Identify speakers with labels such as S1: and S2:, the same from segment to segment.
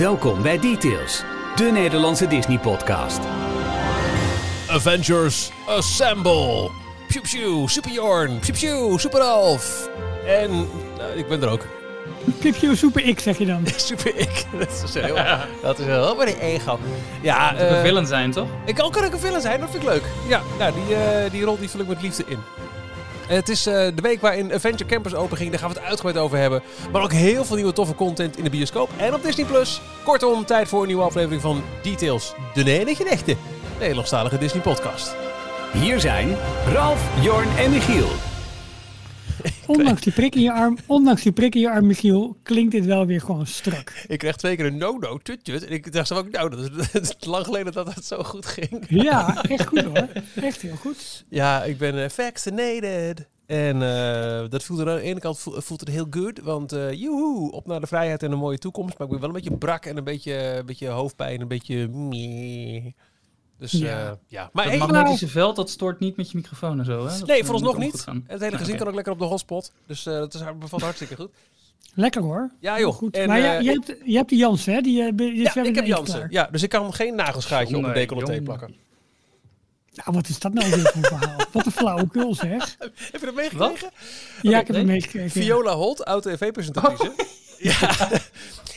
S1: Welkom bij Details, de Nederlandse Disney-podcast.
S2: Avengers Assemble. Pew pew, Super Jorn, pew pew, Super Alf. En nou, ik ben er ook.
S3: Pipje Super X zeg je dan.
S2: Super ik. Dat is heel, dat is heel bij de ego. Ja,
S4: Het moet een
S2: eh,
S4: villain zijn, toch?
S2: ik kan ook een villain zijn, dat vind ik leuk. Ja, nou, die, eh, die rol die vul ik met liefde in. En Het is eh, de week waarin Adventure Campus open ging. Daar gaan we het uitgebreid over hebben. Maar ook heel veel nieuwe toffe content in de bioscoop en op Disney+. Kortom, tijd voor een nieuwe aflevering van Details. De enige echte Nederlandstalige Disney podcast.
S1: Hier zijn Ralf, Jorn en Michiel.
S3: Ondanks die prik in je arm, ondanks die prik in je arm, Michiel, klinkt dit wel weer gewoon strak.
S2: Ik kreeg twee keer een no-no, tut tut. En ik dacht zo ook, nou, dat is, dat lang geleden dat het zo goed ging.
S3: Ja, echt goed hoor. Echt heel goed.
S2: Ja, ik ben eh, vaccinated. En eh, dat voelt er aan de ene kant voelt, voelt het heel goed. Want uh, joehoe, op naar de vrijheid en een mooie toekomst. Maar ik ben wel een beetje brak en een beetje, een beetje hoofdpijn. Een beetje... meh. Dus ja.
S3: Ja.
S2: ja. Maar
S4: Dat
S2: hey,
S4: magnetische veld, dat stoort niet met je microfoon en zo, hè? Dat,
S2: nee,
S4: eh,
S2: vooralsnog
S4: moet
S2: niet.
S4: goed gaan.
S2: Het hele gezin
S4: Ah,
S2: kan ook lekker op de hotspot. Dus eh, dat is, bevalt hartstikke goed.
S3: Lekker hoor.
S2: Ja joh.
S3: goed.
S2: En,
S3: maar
S2: eh,
S3: ja, je, hebt, je hebt die Jansen, hè? Die, eh, die
S2: ja, ik heb Jansen.
S3: klaar.
S2: Ja, dus ik kan geen nagelschaartje op de
S4: Jongen,
S2: decolleté plakken.
S3: Nou, wat is dat nou weer voor een verhaal? Wat een flauwekul zeg.
S2: Heb je dat meegekregen?
S3: Ja, ik heb
S4: nee.
S3: het meegekregen.
S2: Viola Holt, oud-tv-presentatrice.
S4: Oh.
S2: Ja.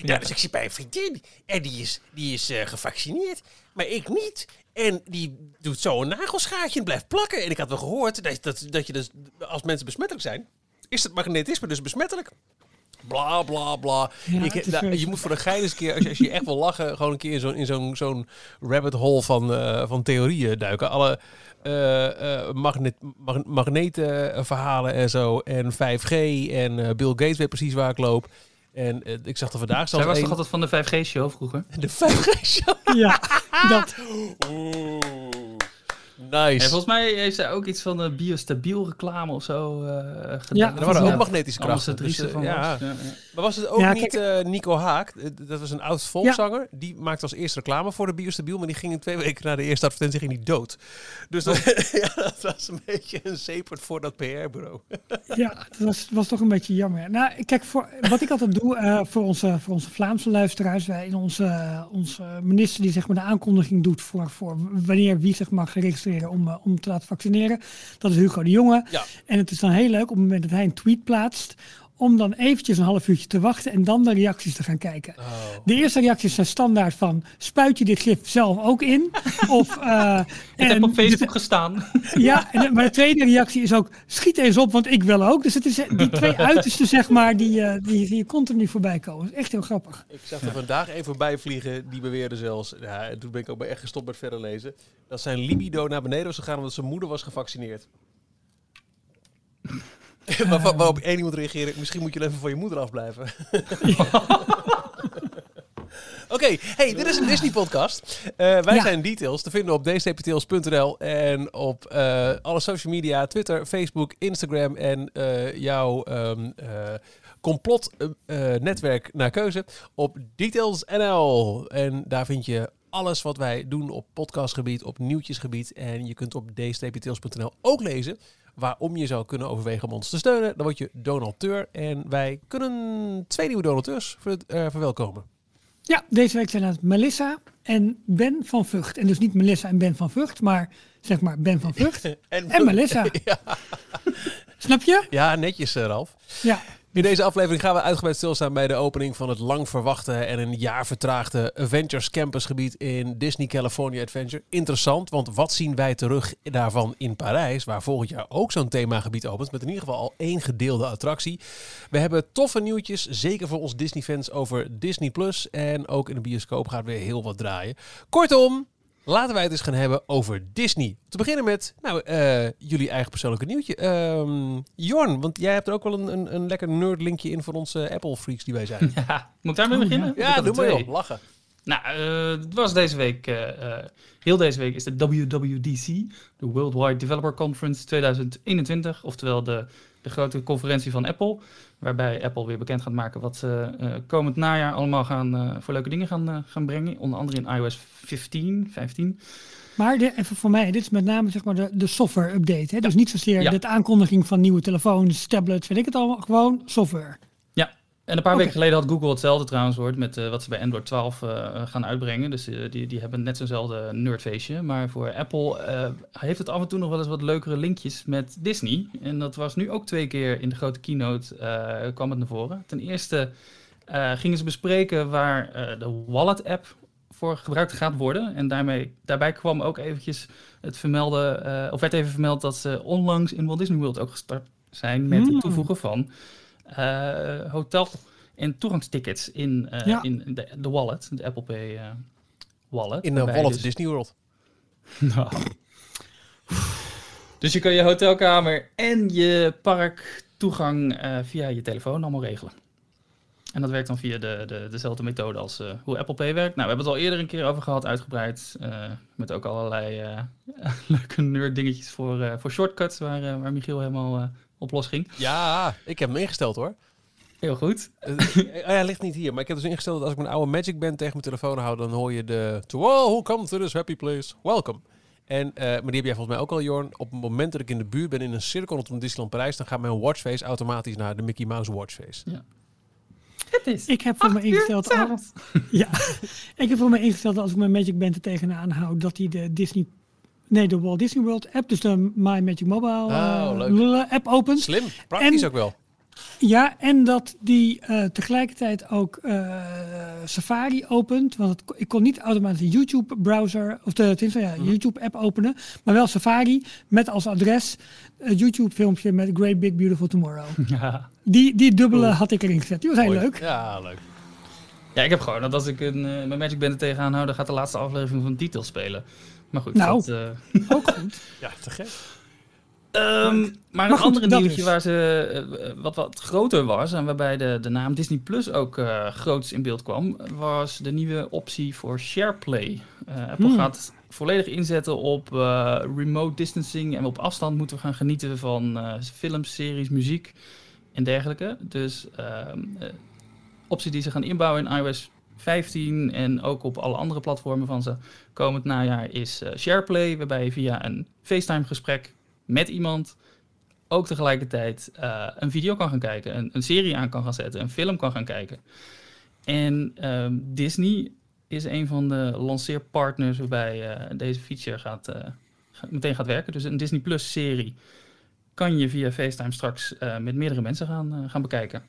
S2: ja, dus ik zit bij een vriendin en die is, die is eh, gevaccineerd, maar ik niet. En die doet zo een nagelschaartje en blijft plakken. En ik had wel gehoord dat, dat, dat je dus, als mensen besmettelijk zijn, is het magnetisme dus besmettelijk. Bla bla bla.
S3: Ja,
S2: Ik- nou, je moet voor de gein eens een keer, als je, als je echt wil lachen, gewoon een keer in zo'n in zo'n zo'n rabbit hole van, eh, van theorieën duiken. Alle eh, magnet, mag, magnetenverhalen en zo. En 5G. En Bill Gates weet precies waar ik loop. En eh, ik zag er vandaag
S4: Zij
S2: zelfs
S4: was
S2: een-
S4: toch altijd van de 5G-show vroeger?
S2: De 5G-show.
S3: Ja, dat.
S2: Oeh.
S4: En
S2: Nice.
S4: volgens mij heeft zij ook iets van de biostabiel reclame of zo eh gedaan.
S3: Ja,
S2: er waren ook magnetische krachten. Dus, eh,
S4: van
S2: ja.
S4: was. Ja, ja.
S2: Maar was het ook
S3: Ja,
S2: niet
S3: kijk-
S2: eh, Nico Haak? Dat was een oud volkszanger. Die maakte als eerste reclame voor de biostabiel. Maar die ging in twee weken na de eerste advertentie ging die dood. Dus dat, ja, dat was een beetje een zeepert voor dat PR-bureau.
S3: Ja, dat was, was toch een beetje jammer. Nou, kijk, voor, wat ik altijd doe eh, voor, onze, voor onze Vlaamse luisteraars, wij in onze, onze minister die zeg maar de aankondiging doet voor, voor wanneer wie zich mag om, eh, om te laten vaccineren, dat is Hugo de Jonge.
S2: Ja.
S3: En het is dan heel leuk op het moment dat hij een tweet plaatst, om dan eventjes een half uurtje te wachten en dan de reacties te gaan kijken.
S2: Oh.
S3: De eerste reacties zijn standaard van, spuit je dit gif zelf ook in? Of, eh,
S4: Ik heb
S3: en
S4: op
S3: de-
S4: Facebook gestaan.
S3: ja, en, maar de tweede reactie is ook, schiet eens op, want ik wil ook. Dus het is eh, die twee uitersten, zeg maar, die, eh, die je continu voorbij komen. Dat is echt heel grappig.
S2: Ik zag er vandaag even voorbij vliegen. Die beweerde zelfs. Ja, en toen ben ik ook bij echt gestopt met verder lezen. Dat zijn libido naar beneden was gegaan omdat zijn moeder was gevaccineerd. maar wa- waarop één iemand reageerde. Misschien moet je even van je moeder afblijven. Oké, hey, dit is een Disney-podcast. Eh, wij
S3: Ja.
S2: zijn Details te vinden op dstptails.nl en op eh, alle social media, Twitter, Facebook, Instagram en eh, jouw ehm complot-netwerk naar keuze op Details.nl. En daar vind je alles wat wij doen op podcastgebied, op nieuwtjesgebied. En je kunt op dstptails.nl ook lezen waarom je zou kunnen overwegen om ons te steunen. Dan word je donateur en wij kunnen twee nieuwe donateurs ver- eh, verwelkomen.
S3: Ja, deze week zijn het Melissa en Ben van Vught. En dus niet Melissa en Ben van Vught, maar zeg maar Ben van Vught en Melissa.
S2: Ja,
S3: Snap je?
S2: ja, netjes, eh, Ralf.
S3: Ja.
S2: In deze aflevering gaan we uitgebreid stilstaan bij de opening van het lang verwachte en een jaar vertraagde Avengers Campus gebied in Disney California Adventure. Interessant, want wat zien wij terug daarvan in Parijs, waar volgend jaar ook zo'n themagebied opent, met in ieder geval al één gedeelde attractie. We hebben toffe nieuwtjes, zeker voor ons Disney-fans, over Disney Plus. En ook in de bioscoop gaat weer heel wat draaien. Kortom, Laten wij het eens gaan hebben over Disney. Te beginnen met nou, eh, jullie eigen persoonlijke nieuwtje. Ehm Jorn, want jij hebt er ook wel een, een, een lekker nerdlinkje in voor onze Apple freaks die wij zijn.
S4: Ja, moet ik daarmee
S3: Oh,
S4: beginnen?
S3: ja.
S2: Ja, doe maar op. Lachen.
S4: Nou, eh, het was deze week, eh, heel deze week is de WWDC, de Worldwide Developer Conference 2021, oftewel de, de grote conferentie van Apple, waarbij Apple weer bekend gaat maken wat ze eh, komend najaar allemaal gaan, eh, voor leuke dingen gaan, eh, gaan brengen, onder andere in iOS 15, 15.
S3: Maar de, even voor mij, dit is met name zeg maar de, de software update. Hè? Dus niet zozeer
S4: Ja.
S3: de aankondiging van nieuwe telefoons, tablets, weet ik het allemaal. Gewoon software.
S4: En een paar weken geleden had Google hetzelfde trouwens hoor, met eh, wat ze bij Android 12 eh, gaan uitbrengen. Dus eh, die, die hebben net zo'nzelfde nerdfeestje. Maar voor Apple heeft het af en toe nog wel eens wat leukere linkjes met Disney. En dat was nu ook twee keer in de grote keynote kwam het naar voren. Ten eerste gingen ze bespreken waar de Wallet app voor gebruikt gaat worden. En daarmee, daarbij kwam ook eventjes het vermelden, of werd even vermeld dat ze onlangs in Walt Disney World ook gestart zijn met
S3: Hmm.
S4: het toevoegen van hotel en toegangstickets in, eh,
S3: Ja.
S4: in de, de wallet, de Apple Pay eh, wallet.
S2: In de Wallet
S4: dus-
S2: Disney World.
S4: Nou. Dus je kan je hotelkamer en je parktoegang eh via je telefoon allemaal regelen. En dat werkt dan via de, de, dezelfde methode als eh, hoe Apple Pay werkt. Nou, we hebben het al eerder een keer over gehad, uitgebreid. eh, met ook allerlei eh, leuke nerd dingetjes voor, eh, voor shortcuts, waar, eh, waar Michiel helemaal eh, op los ging.
S2: Ja, ik heb hem ingesteld hoor.
S4: Heel goed.
S2: Eh, oh ja, hij ligt niet hier. Maar ik heb dus ingesteld dat als ik mijn oude Magic Band tegen mijn telefoon hou, dan hoor je de... To all who come to this happy place, welcome. En, eh, maar die heb jij volgens mij ook al, Jorn. Op het moment dat ik in de buurt ben in een cirkel rondom Disneyland Parijs, dan gaat mijn watchface automatisch naar de Mickey Mouse watchface.
S4: Het is
S3: Ik heb voor me ingesteld. ja, ik heb voor me ingesteld dat als ik mijn Magic Band er tegenaan hou, dat hij de Disney. Nee, de Walt Disney World app, dus de My Magic Mobile
S2: Oh,
S3: eh,
S2: leuk.
S3: app opent.
S2: Slim, praktisch
S3: En-
S2: ook wel.
S3: Ja, en dat die eh, tegelijkertijd ook eh, Safari opent. Want het, ik kon niet automatisch de YouTube-browser, of de, tenminste, ja,
S2: Mhm.
S3: YouTube-app openen. Maar wel Safari met als adres een YouTube-filmpje met Great Big Beautiful Tomorrow.
S4: Ja.
S3: Die, die dubbele
S2: Cool.
S3: had ik erin gezet. Die was heel
S2: Mooi.
S3: leuk.
S2: Ja, leuk.
S4: ja, ik heb gewoon dat als ik een, eh, mijn Magic Band er tegenaan hou, dan gaat de laatste aflevering van Detail spelen. Maar goed,
S3: Nou.
S4: dat, eh,
S3: Ook goed.
S2: Ja, te gek.
S4: Ehm, maar
S3: maar
S4: een
S3: dat
S4: nieuwtje waar ze eh, wat, wat groter was en waarbij de, de naam Disney Plus ook eh groots in beeld kwam, was de nieuwe optie voor SharePlay. Eh Apple
S3: Hmm.
S4: gaat volledig inzetten op remote distancing en op afstand moeten we gaan genieten van films, series, muziek en dergelijke. Dus ehm, eh, optie die ze gaan inbouwen in iOS 15 en ook op alle andere platformen van ze komend najaar is eh, SharePlay, waarbij je via een FaceTime gesprek met iemand ook tegelijkertijd eh, een video kan gaan kijken, een, een serie aan kan gaan zetten, een film kan gaan kijken. En ehm, Disney is een van de lanceerpartners waarbij eh, deze feature gaat, ga- meteen gaat werken. Dus een Disney Plus serie kan je via FaceTime straks met meerdere mensen gaan, gaan bekijken.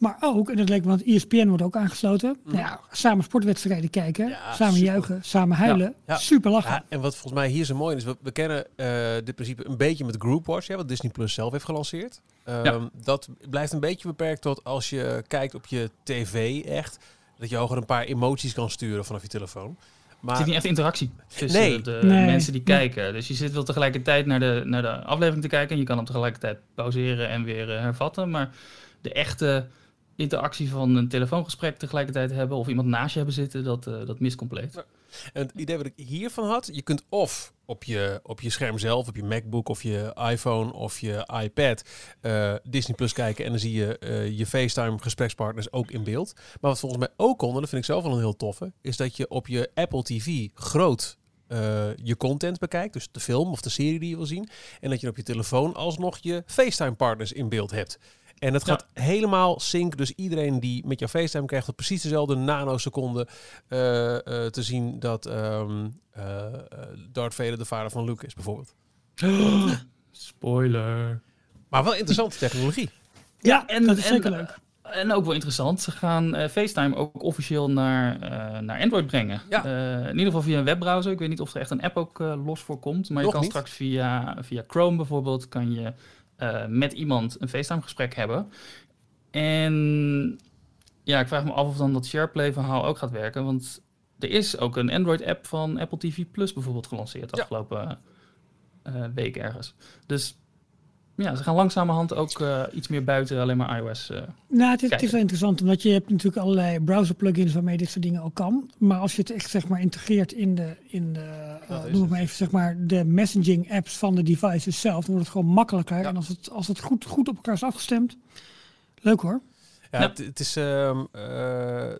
S3: Maar ook, en dat leek me, want ESPN wordt ook aangesloten. Nou ja, samen sportwedstrijden kijken,
S2: Ja,
S3: samen
S2: super.
S3: juichen, samen huilen.
S2: Ja.
S3: Super lachen.
S2: Ja, en wat volgens mij hier zo mooi is, we, we kennen eh, dit principe een beetje met Groupwatch, hè, wat Disney Plus zelf heeft gelanceerd. Ehm,
S4: Ja.
S2: Dat blijft een beetje beperkt tot als je kijkt op je tv echt, dat je ook een paar emoties kan sturen vanaf je telefoon.
S4: Er
S2: Maar
S4: zit niet echt interactie tussen
S2: Nee.
S4: de
S3: Nee.
S4: mensen die
S3: Nee.
S4: kijken. Dus je zit wel tegelijkertijd naar de, naar de aflevering te kijken. En je kan hem tegelijkertijd pauzeren en weer eh, hervatten. Maar de echte interactie van een telefoongesprek tegelijkertijd hebben... of iemand naast je hebben zitten, dat, eh, dat mist compleet.
S2: En het idee wat ik hiervan had, je kunt of op je, op je scherm zelf, op je MacBook of je iPhone of je iPad eh, Disney Plus kijken en dan zie je eh, je FaceTime gesprekspartners ook in beeld. Maar wat volgens mij ook kon, en dat vind ik zelf wel een heel toffe, is dat je op je Apple TV groot je content bekijkt, dus de film of de serie die je wil zien, en dat je op je telefoon alsnog je FaceTime partners in beeld hebt. En dat
S4: Ja.
S2: gaat helemaal sync. Dus iedereen die met jouw FaceTime krijgt op precies dezelfde nanoseconde eh, eh, te zien dat ehm eh, eh, Darth Vader de vader van Luke is, bijvoorbeeld.
S4: Spoiler.
S2: Maar wel interessante technologie.
S3: ja,
S4: en-
S3: dat is
S4: en,
S3: zeker leuk.
S4: En ook wel interessant, ze gaan eh, FaceTime ook officieel naar, eh, naar Android brengen.
S2: Ja.
S4: Eh, in ieder geval via een webbrowser. Ik weet niet of er echt een app ook los voor komt. Maar
S2: Nog
S4: je kan
S2: niet.
S4: straks via, via Chrome bijvoorbeeld... kan je eh, met iemand een FaceTime gesprek hebben. En ja, ik vraag me af of dan dat SharePlay verhaal ook gaat werken. Want er is ook een Android app van Apple TV Plus bijvoorbeeld gelanceerd...
S2: Ja.
S4: afgelopen eh, week ergens. Dus ja, ze gaan langzamerhand ook eh, iets meer buiten alleen maar iOS... eh,
S3: Nou, het is, het
S4: kijken.
S3: is wel interessant, omdat je hebt natuurlijk allerlei browser plugins waarmee dit soort dingen ook kan. Maar als je het echt zeg maar integreert in de, in de eh, noem het maar even, zeg maar, de messaging apps van de devices zelf, dan wordt het gewoon makkelijker.
S2: Ja.
S3: En als het, als het goed, goed op elkaar is afgestemd, leuk hoor.
S2: Ja. Het, het is... ehm, eh, eh,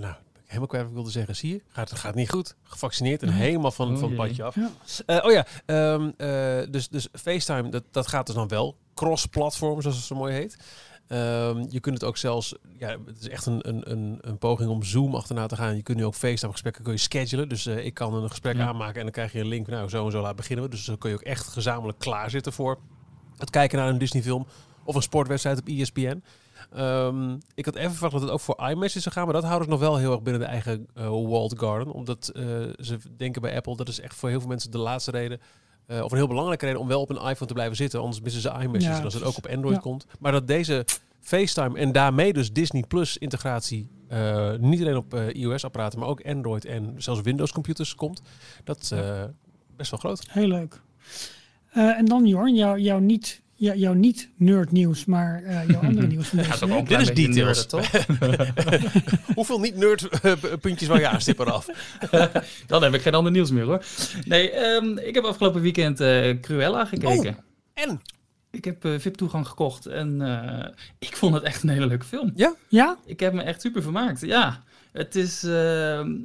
S2: nou, helemaal kwijt wat ik wilde zeggen. Zie je? Gaat, het gaat niet goed. Gevaccineerd en helemaal van,
S4: Oh
S2: van het padje af.
S3: Ja.
S2: Eh, oh ja, ehm, eh, dus, dus FaceTime, dat, dat gaat dus dan wel cross-platform, zoals het zo mooi heet. Ehm, je kunt het ook zelfs, ja, het is echt een, een, een, een poging om Zoom achterna te gaan. Je kunt nu ook FaceTime gesprekken kun je schedulen. Dus eh, ik kan een gesprek
S4: Ja.
S2: aanmaken en dan krijg je een link. Nou, zo en zo laat beginnen we. Dus dan kun je ook echt gezamenlijk klaarzitten voor het kijken naar een Disney film of een sportwedstrijd op ESPN. Ehm, ik had even verwacht dat het ook voor iMessage zou gaan, maar dat houden ze nog wel heel erg binnen de eigen eh walled garden. Omdat eh, ze denken bij Apple, dat is echt voor heel veel mensen de laatste reden, eh, of een heel belangrijke reden om wel op een iPhone te blijven zitten. Anders missen ze iMessage
S3: Ja,
S2: als het ook op Android
S3: Ja.
S2: komt. Maar dat deze FaceTime en daarmee dus Disney Plus integratie niet alleen op iOS-apparaten, maar ook Android en zelfs Windows-computers komt, dat is best wel groot.
S3: Heel leuk. En dan Jorn, jou, jouw niet, jou, jouw niet nerd nieuws, maar eh, jouw andere nieuws van
S4: Ja,
S3: deze
S4: ook
S2: Dit is details.
S4: nerden, toch?
S2: Hoeveel niet-nerd-puntjes wou je aanstippen af?
S4: Dan heb ik geen ander nieuws meer hoor. Nee, ehm, ik heb afgelopen weekend eh, Cruella gekeken.
S2: En?
S4: Ik heb eh, VIP-toegang gekocht en eh, ik vond het echt een hele leuke film.
S3: Ja?
S4: Ik heb me echt super vermaakt. Ja, het is, ehm,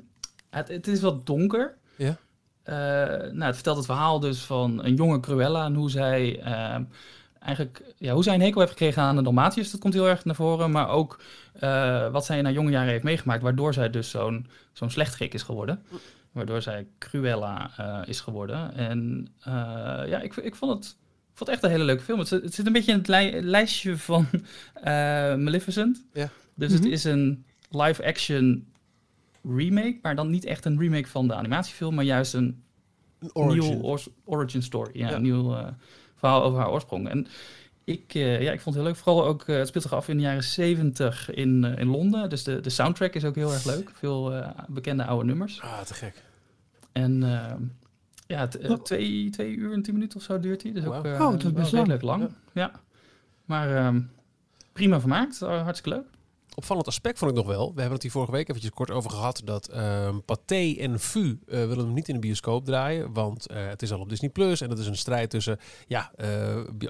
S4: het, het is wat donker.
S2: Ja.
S4: Eh, nou, het vertelt het verhaal dus van een jonge Cruella en hoe zij ehm, eigenlijk ja, hoe zij een hekel heeft gekregen aan de Dalmatiërs. Dat komt heel erg naar voren, maar ook eh, wat zij in haar jonge jaren heeft meegemaakt, waardoor zij dus zo'n zo'n slechtgek is geworden. Waardoor zij Cruella eh, is geworden. En eh, ja, ik, ik vond het ik vond het echt een hele leuke film. Het, zit- het zit een beetje in het lij- lijstje van eh, Maleficent.
S2: Ja.
S4: Dus
S3: Mhm.
S4: het is een live-action remake, maar dan niet echt een remake van de animatiefilm, maar juist een
S2: Een origin.
S4: nieuw origin story. Ja,
S2: Ja.
S4: een nieuw eh, verhaal over haar oorsprong. En ik, eh, ja, ik vond het heel leuk. Vooral ook, eh, het speelt zich af in de jaren 70 in, eh, in Londen. Dus de, de soundtrack is ook heel erg leuk. Veel eh, bekende oude nummers.
S2: Ah, te gek.
S4: En eh, ja, het, twee, twee uur en tien minuten of zo duurt hij. Dus ook
S2: Wauw.
S4: eh,
S3: Oh, dat is
S4: wel
S3: best lang.
S4: redelijk lang. Ja. Maar ehm, prima vermaakt. Hartstikke leuk.
S2: Opvallend aspect vond ik nog wel. We hebben het hier vorige week eventjes kort over gehad. Dat ehm Pathé en VU eh, willen hem niet in de bioscoop draaien. Want eh, het is al op Disney Plus. En dat is een strijd tussen. Ja, eh,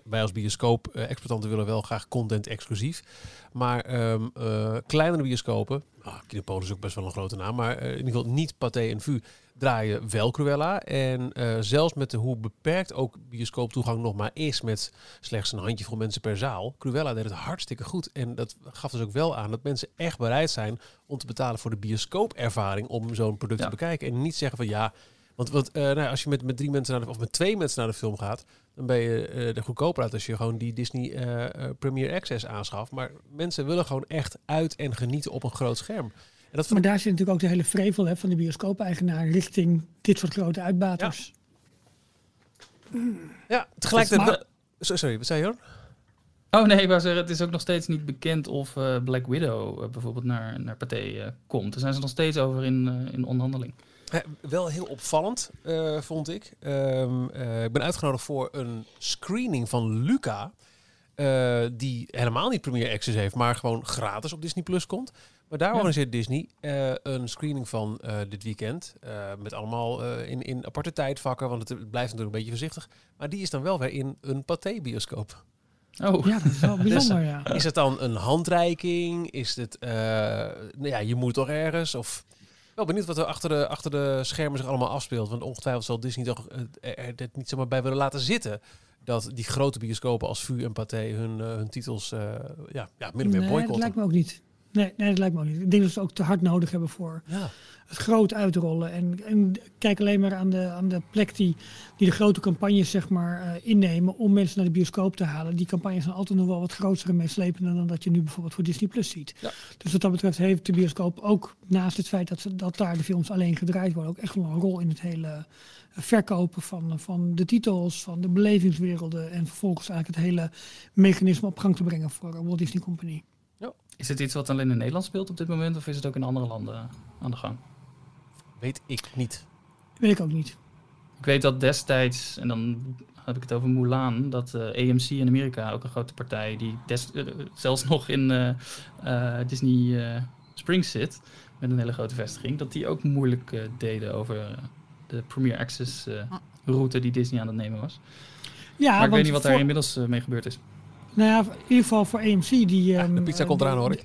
S2: wij als bioscoop-exploitanten willen wel graag content exclusief. Maar ehm, eh, kleinere bioscopen. Ah, Kinepolis is ook best wel een grote naam. Maar eh, in ieder geval niet Pathé en VU draaien wel Cruella. En eh, zelfs met de, hoe beperkt ook bioscooptoegang nog maar is. Met slechts een handjevol mensen per zaal. Cruella deed het hartstikke goed. En dat gaf dus ook wel aan dat mensen echt bereid zijn om te betalen voor de bioscoopervaring om zo'n product
S4: Ja.
S2: te bekijken. En niet zeggen van ja. Want, want eh, nou, ja, als je met, met drie mensen naar de, of met twee mensen naar de film gaat, dan ben je eh er goedkoper uit als je gewoon die Disney eh eh, Premier Access aanschaft. Maar mensen willen gewoon echt uit en genieten op een groot scherm. En dat
S3: Maar daar zit natuurlijk ook de hele vrevel hè, van de bioscoop-eigenaar richting dit soort grote uitbaters.
S2: ja, tegelijkertijd. Wel- So- Sorry, wat zei je hoor?
S4: Oh nee, ik wou zeggen, het is ook nog steeds niet bekend of eh, Black Widow bijvoorbeeld naar, naar Pathé eh, komt. Daar zijn ze nog steeds over in, eh, in onderhandeling.
S2: Wel heel opvallend, eh, vond ik. Ehm, eh, ik ben uitgenodigd voor een screening van Luca. eh, die helemaal niet Premier Access heeft, maar gewoon gratis op Disney Plus komt. Maar daar
S4: Ja.
S2: organiseert Disney eh, een screening van eh, dit weekend. eh, met allemaal eh, in, in aparte tijdvakken, want het, blijft natuurlijk een beetje voorzichtig. Maar die is dan wel weer in een Pathé-bioscoop.
S4: Oh,
S3: Ja, dat is wel bijzonder, ja.
S2: Is het dan een handreiking? Is het, eh, nou ja, je moet toch ergens? Of wel benieuwd wat er achter de, achter de schermen zich allemaal afspeelt. Want ongetwijfeld zal Disney toch eh, er, dit niet zomaar bij willen laten zitten. Dat die grote bioscopen als VU en Pathé hun, eh, hun titels eh, ja, ja, min of meer
S3: Nee, dat lijkt me ook niet. Nee, nee, dat lijkt me ook niet. Ik denk dat ze het ook te hard nodig hebben voor
S2: Ja.
S3: het groot uitrollen. En, en kijk alleen maar aan de, aan de plek die, die de grote campagnes zeg maar, eh, innemen om mensen naar de bioscoop te halen. Die campagnes zijn altijd nog wel wat groter en meeslepender dan dat je nu bijvoorbeeld voor Disney Plus ziet.
S2: Ja.
S3: Dus wat dat betreft heeft de bioscoop ook naast het feit dat, ze, dat daar de films alleen gedraaid worden, ook echt wel een rol in het hele verkopen van, van de titels, van de belevingswerelden en vervolgens eigenlijk het hele mechanisme op gang te brengen voor Walt Disney Company.
S4: Is het iets wat alleen in Nederland speelt op dit moment of is het ook in andere landen aan de gang?
S2: Weet ik niet.
S3: Weet ik ook niet.
S4: Ik weet dat destijds, en dan heb ik het over Mulan, dat eh, AMC in Amerika, ook een grote partij, die des- eh, zelfs nog in eh, eh, Disney eh, Springs zit, met een hele grote vestiging, dat die ook moeilijk deden over de Premier Access eh, route die Disney aan het nemen was.
S3: Ja,
S4: maar ik weet niet wat
S3: voor-
S4: daar inmiddels mee gebeurd is.
S3: Nou ja, in ieder geval voor AMC. Die,
S2: Ja,
S3: ehm,
S2: de pizza komt eraan hoor ik.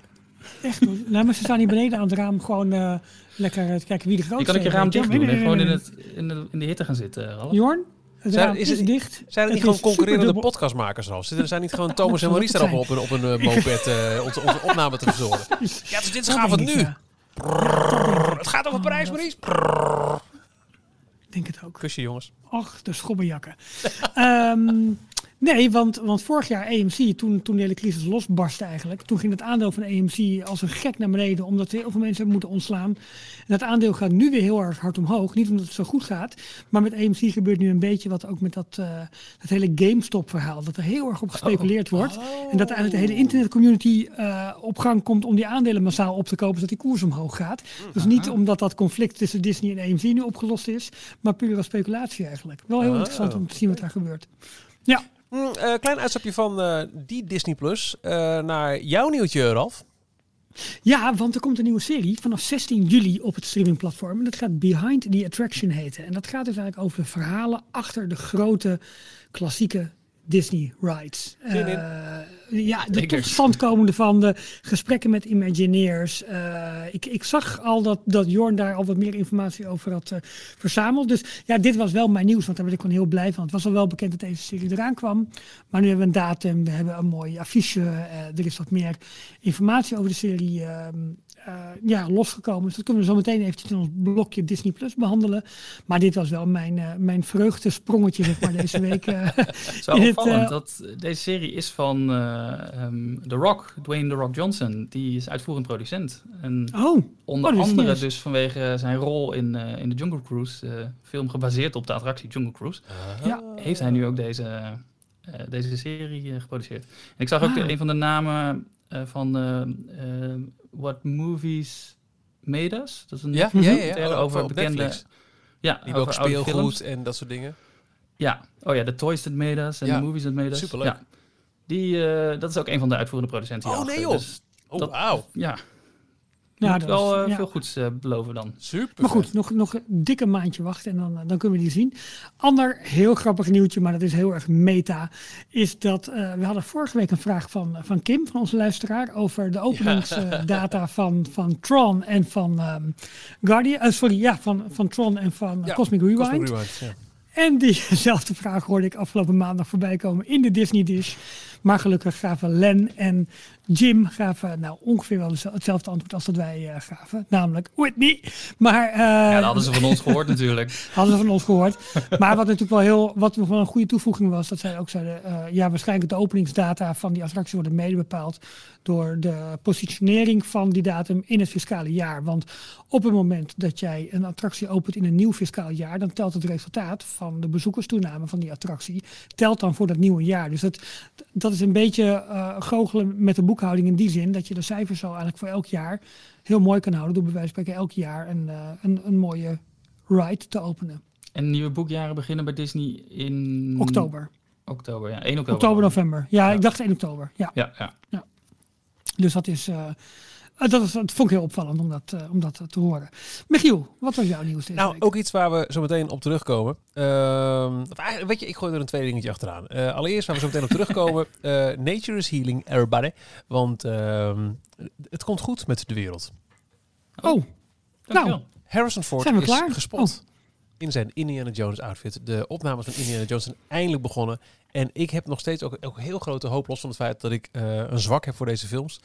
S3: Echt, nou, maar ze staan hier beneden aan het raam gewoon eh, lekker eh, te kijken wie de
S4: Je
S3: grootste
S4: kan ook je
S3: is.
S4: raam dicht doen en gewoon in, het, in, de, in de hitte gaan zitten, Ralf.
S3: Jorn, Het
S2: Zijn-
S3: raam
S2: is
S3: is,
S2: het-
S3: dicht.
S2: Zijn er niet
S3: Het
S2: gewoon
S3: is
S2: concurrerende podcastmakers al? Zitten er zijn niet gewoon Thomas en Maurice daarop op een, op een eh, moped eh, onze, onze opname te verzorgen? Ja, dus dit is gaaf
S3: denk
S2: nu.
S3: ja.
S2: Het gaat over
S3: Oh,
S2: Parijs,
S3: dat-
S2: Maurice.
S3: Ik denk het ook.
S2: Kusje, jongens.
S3: Och, de schobbenjakken. Ehm, nee, want, want vorig jaar AMC, toen, toen de hele crisis losbarstte eigenlijk, toen ging het aandeel van AMC als een gek naar beneden, omdat heel veel mensen hebben moeten ontslaan. En dat aandeel gaat nu weer heel erg hard omhoog. Niet omdat het zo goed gaat, maar met AMC gebeurt nu een beetje wat ook met dat, eh, dat hele GameStop-verhaal. Dat er heel erg op gespeculeerd wordt. En dat eigenlijk de hele internetcommunity eh op gang komt om die aandelen massaal op te kopen, zodat die koers omhoog gaat. Dus niet omdat dat conflict tussen Disney en AMC nu opgelost is, maar puur als speculatie eigenlijk. Wel heel
S2: Oh,
S3: interessant om te zien wat daar gebeurt. Ja,
S2: Mm, eh, klein uitstapje van eh, die Disney Plus eh, naar jouw nieuwtje, Ralf.
S3: ja, want er komt een nieuwe serie vanaf 16 juli op het streamingplatform. En dat gaat Behind the Attraction heten. En dat gaat dus eigenlijk over de verhalen achter de grote klassieke Disney rides. Eh, ja, de
S4: Zeker.
S3: tot stand komende van de gesprekken met Imagineers. Eh, ik, ik zag al dat, dat Jorn daar al wat meer informatie over had eh, verzameld. Dus ja, dit was wel mijn nieuws, want daar ben ik gewoon heel blij van. Het was al wel bekend dat deze serie eraan kwam. Maar nu hebben we een datum, we hebben een mooi affiche. er is wat meer informatie over de serie ehm, eh, ja, losgekomen. Dus dat kunnen we zo meteen eventjes in ons blokje Disney Plus behandelen. Maar dit was wel mijn, eh mijn vreugdesprongetje zeg maar, deze week. eh.
S4: Het is wel
S3: In het,
S4: opvallend
S3: eh,
S4: dat deze serie is van eh, ehm, The Rock, Dwayne The Rock Johnson. Die is uitvoerend producent. En
S3: oh,
S4: onder
S3: Oh, is
S4: andere dus vanwege zijn rol in, eh, in de Jungle Cruise, eh, film gebaseerd op de attractie Jungle Cruise,
S3: ja.
S4: heeft hij nu ook deze, eh, deze serie eh, geproduceerd. En ik zag ook
S3: Ah.
S4: de- een van de namen eh, van eh, eh, What Movies Made Us. Dat is een
S2: Ja, ja, ja.
S4: over
S2: op
S4: bekende...
S2: Netflix.
S4: Ja,
S2: Die
S4: over oude films.
S2: speelgoed en dat soort dingen.
S4: Ja, oh ja, de Toys That Made Us en
S2: Ja,
S4: de Movies That Made Us.
S2: superleuk.
S4: Ja. Die, eh, dat is ook een van de uitvoerende producenten
S2: Oh, nee, joh.
S4: Dus
S2: Oh,
S4: Dat-
S2: wauw.
S4: ja,
S3: Ja,
S4: moet
S3: dat
S4: wel
S3: was-
S4: eh,
S3: ja.
S4: veel goeds eh, beloven dan.
S2: Super.
S3: Maar goed, nog, nog een dikke maandje wachten en dan, eh, dan kunnen we die zien. Ander heel grappig nieuwtje, maar dat is heel erg meta, is dat eh, we hadden vorige week een vraag van, van Kim, van onze luisteraar, over de openingsdata van, van Tron en van ehm Guardian. eh, sorry, ja, van, van Tron en van
S2: Ja,
S3: Cosmic Rewind.
S2: Cosmic Rewind, ja.
S3: En diezelfde vraag hoorde ik afgelopen maandag voorbij komen in de Disney Dish. Maar gelukkig gaven Len en Jim gaven nou ongeveer wel hetzelfde antwoord als dat wij eh, gaven. Namelijk Whitney. Maar eh,
S4: Ja, dat hadden ze van ons gehoord natuurlijk.
S3: hadden ze van ons gehoord. Maar wat natuurlijk wel heel, wat wel een goede toevoeging was, dat zij ook zeiden, eh, ja, waarschijnlijk de openingsdata van die attractie worden mede bepaald door de positionering van die datum in het fiscale jaar. Want op het moment dat jij een attractie opent in een nieuw fiscaal jaar, dan telt het resultaat van de bezoekerstoename van die attractie, telt dan voor dat nieuwe jaar. Dus dat, dat is een beetje goochelen met de boekhouding in die zin, dat je de cijfers zo eigenlijk voor elk jaar heel mooi kan houden door bij wijze van spreken elk jaar een, eh, een, een mooie ride te openen.
S4: En nieuwe boekjaren beginnen bij Disney in...
S3: Oktober.
S4: Oktober, ja. 1 oktober.
S3: Oktober, november. Ja,
S4: Ja.
S3: ik dacht 1 oktober. Ja,
S4: Ja, ja.
S3: dus dat is. eh, dat, is, dat vond ik heel opvallend om dat, eh, om dat te horen. Michiel, wat was jouw nieuws deze
S2: Nou,
S3: week?
S2: ook iets waar we zo meteen op terugkomen. Ehm, of eigenlijk, weet je, ik gooi er een tweede dingetje achteraan. Eh, allereerst waar we zo meteen op terugkomen. eh, nature is healing everybody. Want ehm, het komt goed met de wereld.
S3: Oh,
S4: Dankjewel.
S2: Harrison Ford
S3: Zijn we
S2: is
S3: klaar?
S2: gespot in zijn Indiana Jones outfit. De opnames van Indiana Jones zijn eindelijk begonnen. En ik heb nog steeds ook, heel grote hoop, los van het feit dat ik eh, een zwak heb voor deze films.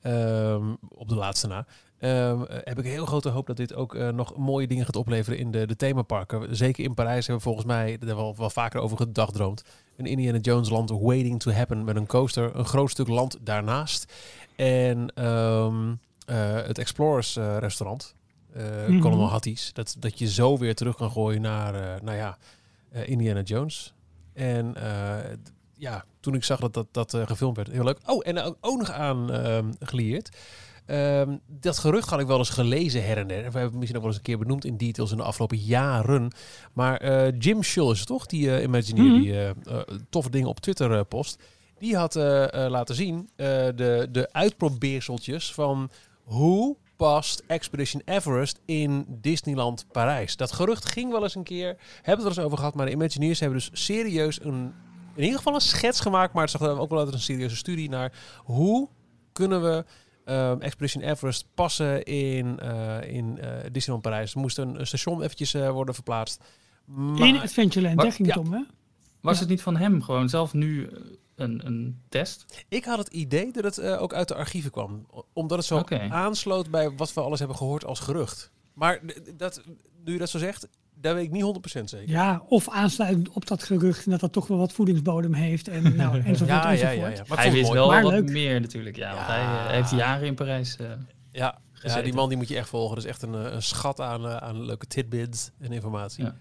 S2: Ehm, op de laatste na. Ehm, eh, heb ik heel grote hoop dat dit ook eh, nog mooie dingen gaat opleveren in de, de themaparken. Zeker in Parijs hebben we volgens mij er wel, wel vaker over gedagdroomd. Een Indiana Jones land waiting to happen met een coaster. Een groot stuk land daarnaast. En ehm, eh, het Explorers restaurant. Colonel Hatties. Dat, dat je zo weer terug kan gooien naar, eh, nou ja, eh, Indiana Jones. En ja, toen ik zag dat dat, dat gefilmd werd, heel leuk. Oh, en ook, nog aan ehm gelieerd. Ehm, dat gerucht had ik wel eens gelezen her en der. We hebben het misschien ook wel eens een keer benoemd in details in de afgelopen jaren. Maar Jim Schull is het toch, die eh Imagineer,
S3: Mhm.
S2: die eh, toffe dingen op Twitter post. Die had laten zien de, de uitprobeerseltjes van hoe past Expedition Everest in Disneyland Parijs. Dat gerucht ging wel eens een keer, hebben we het wel eens over gehad, maar de Imagineers hebben dus serieus een, in ieder geval een schets gemaakt, maar het zag er ook wel uit als een serieuze studie naar hoe kunnen we ehm, Expedition Everest passen in, eh, in eh, Disneyland Parijs. Er moest een, een station eventjes eh, worden verplaatst. Maar,
S3: In Adventureland, daar ging het
S2: ja.
S3: om, hè?
S4: Was
S3: Ja.
S4: het niet van hem gewoon zelf nu een, een test?
S2: ik had het idee dat het eh, ook uit de archieven kwam. Omdat het zo aansloot bij wat we alles hebben gehoord als gerucht. Maar dat, nu je dat zo zegt, daar weet ik niet 100% zeker.
S3: Ja, of aansluitend op dat gerucht en dat dat toch wel wat voedingsbodem heeft. En nou, enzovoort,
S2: ja,
S3: enzovoort.
S2: ja, ja. Maar ik
S4: hij wist wel
S3: Maar
S4: wat
S3: leuk.
S4: meer natuurlijk. Ja, want hij eh, heeft jaren in Parijs. eh,
S2: Ja, die man die moet je echt volgen. Dat is echt een, een schat aan, aan leuke tidbits en informatie.
S4: Ja.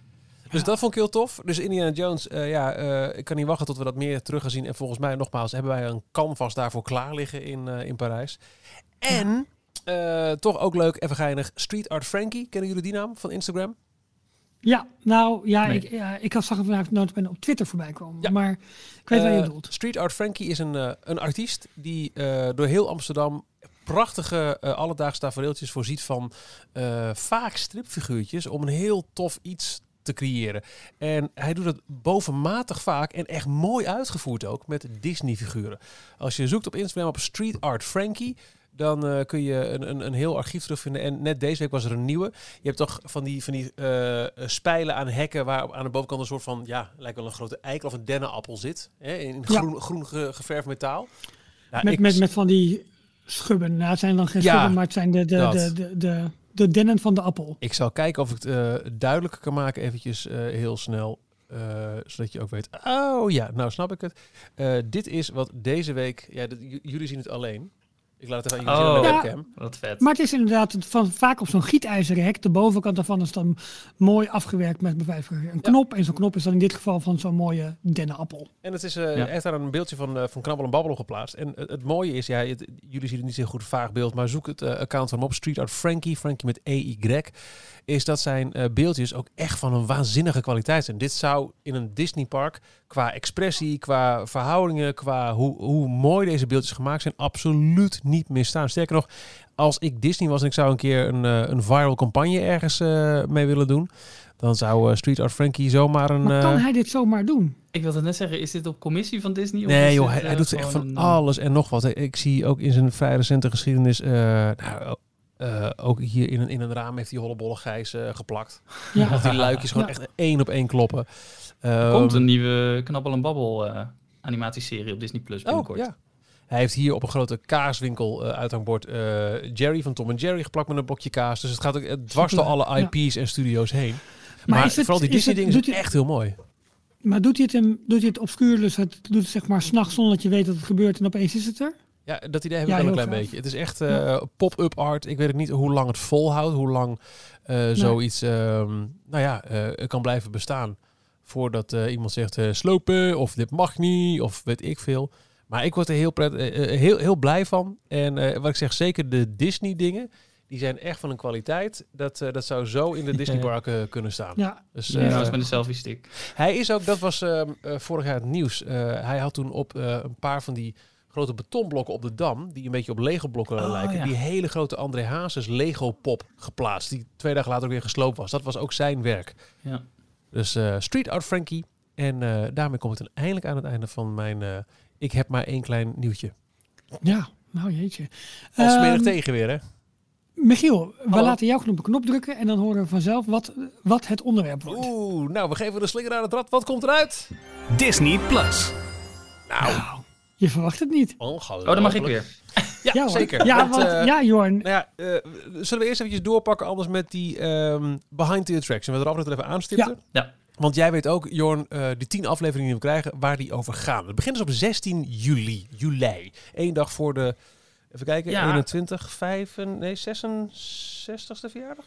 S2: Dus dat vond ik heel tof. Dus Indiana Jones, eh, ja, eh, ik kan niet wachten tot we dat meer terug gaan zien. En volgens mij, nogmaals, hebben wij een canvas daarvoor klaar liggen in, eh, in Parijs. En, toch ook leuk, even geinig, Street Art Frankie. Kennen jullie die naam van Instagram?
S3: Ja, nou ja,
S4: Nee.
S3: ik, ja, ik had zag hem vandaag notabene op Twitter voorbij komen.
S2: Ja.
S3: Maar ik weet waar je bedoelt.
S2: Street Art Frankie is een, een artiest die door heel Amsterdam prachtige alledaagse tafereeltjes voorziet van vaak stripfiguurtjes om een heel tof iets te creëren. En hij doet het bovenmatig vaak en echt mooi uitgevoerd ook met Disney-figuren. Als je zoekt op Instagram op Street Art Frankie, dan eh, kun je een, een, een heel archief terugvinden. En net deze week was er een nieuwe. Je hebt toch van die, van die eh, spijlen aan hekken waar aan de bovenkant een soort van, ja, lijkt wel een grote eikel of een dennenappel zit. Hè, in
S3: Ja.
S2: groen, groen ge- geverfd metaal. Nou,
S3: Met,
S2: ik-
S3: met, met van die schubben. Nou, het zijn dan geen
S2: Ja,
S3: schubben, maar het zijn de, de,
S2: dat.
S3: de, de, de, de dennen van de appel.
S2: Ik zal kijken of ik het eh, duidelijker kan maken, eventjes eh, heel snel. eh, zodat je ook weet. Oh ja, nou snap ik het. Dit is wat deze week. Ja, jullie zien het alleen. Ik laat het even aan jullie zien aan de
S3: Oh.
S2: webcam.
S4: wat vet.
S3: Maar het is inderdaad van, vaak op zo'n gietijzeren hek. De bovenkant daarvan is dan mooi afgewerkt met bijvoorbeeld een knop. En zo'n knop is dan in dit geval van zo'n mooie dennenappel.
S2: En het is eh
S4: Ja.
S2: echt daar een beeldje van, eh, van Knabbel en Babbel op geplaatst. En het, het mooie is, ja, het- jullie zien het niet zo goed vaag beeld, maar zoek het eh, account van hem op. Street Art Frankie, Frankie met EY. Is dat zijn eh, beeldjes ook echt van een waanzinnige kwaliteit zijn. Dit zou in een Disneypark qua expressie, qua verhoudingen, qua hoe, hoe mooi deze beeldjes gemaakt zijn, absoluut niet misstaan. Sterker nog, als ik Disney was en ik zou een keer een, eh, een viral campagne ergens eh, mee willen doen, dan zou eh, Street Art Frankie zomaar een...
S3: Maar kan hij dit zomaar doen?
S4: Ik wilde net zeggen, is dit op commissie van Disney? of
S2: Nee joh,
S4: dit,
S2: hij, hij doet echt van
S4: een,
S2: alles en nog wat. Ik zie ook in zijn vrij recente geschiedenis... eh, nou, eh, ook hier in een, in een raam heeft hij hollebolle gijs eh, geplakt.
S3: Ja.
S2: Dat die luikjes gewoon
S3: Ja.
S2: echt één op één kloppen.
S4: Er komt een nieuwe Knabbel en Babbel eh, animatieserie op Disney Plus
S2: Oh,
S4: binnenkort.
S2: ja. Hij heeft hier op een grote kaaswinkel eh, uithangbord eh, Jerry van Tom en Jerry geplakt met een blokje kaas. Dus het gaat ook het dwars door alle
S3: ja.
S2: IP's en studio's heen. Maar,
S3: het-
S2: vooral die Disney dingen
S3: doet
S2: zijn
S3: hij-
S2: echt heel mooi.
S3: Maar doet hij het, hem, doet hij het obscuur, dus het doet het zeg maar s'nachts zonder dat je weet dat het gebeurt en opeens is het er?
S2: Ja, dat idee heb ik
S3: Ja,
S2: wel een klein beetje. Het is echt eh, pop-up art. Ik weet ook niet hoe lang het volhoudt, hoe lang eh, zoiets ehm, nou ja, eh, kan blijven bestaan. Voordat eh, iemand zegt eh, slopen of dit mag niet of weet ik veel. Maar ik word er heel, pret, heel, heel blij van. En eh, wat ik zeg, zeker de Disney dingen, die zijn echt van een kwaliteit. Dat, eh, dat zou zo in de Disney parken kunnen staan.
S3: Ja,
S2: Dus,
S4: Ja,
S2: eh,
S4: dat is met een selfie stick.
S2: hij is ook, dat was ehm, eh, vorig jaar het nieuws. Eh, hij had toen op eh, een paar van die grote betonblokken op de dam, die een beetje op Lego-blokken
S4: Oh,
S2: lijken,
S4: ja.
S2: die hele grote André Hazes Lego-pop geplaatst, die twee dagen later ook weer gesloopt was. Dat was ook zijn werk.
S4: Ja.
S2: Dus eh, Street Art Frankie. En eh, daarmee kom ik dan eindelijk aan het einde van mijn... eh, ik heb maar één klein nieuwtje.
S3: ja. Nou jeetje.
S2: Als smerig
S3: Ehm,
S2: tegen weer, hè?
S3: Michiel, we laten jou gewoon op een knop drukken en dan horen we vanzelf wat, wat het onderwerp wordt.
S2: Oeh, nou, we geven de slinger aan het rad. Wat komt eruit?
S1: Disney Plus.
S2: Nou,
S3: Je verwacht het niet.
S2: ongelooflijk.
S4: Oh, dan mag ik weer.
S2: Ja, zeker.
S3: Ja,
S2: Want,
S3: want,
S2: eh,
S3: ja Jorn.
S2: Nou ja, eh, zullen we eerst eventjes doorpakken anders met die ehm, Behind the Attraction. We er af en toe even aanstipten.
S3: Ja.
S4: Ja.
S2: Want jij weet ook, Jorn, eh die tien afleveringen die we krijgen, waar die over gaan. Het begint dus op 16 juli. Juli. Eén dag voor de, even kijken,
S4: Ja.
S2: 21, 5, nee, 66ste verjaardag?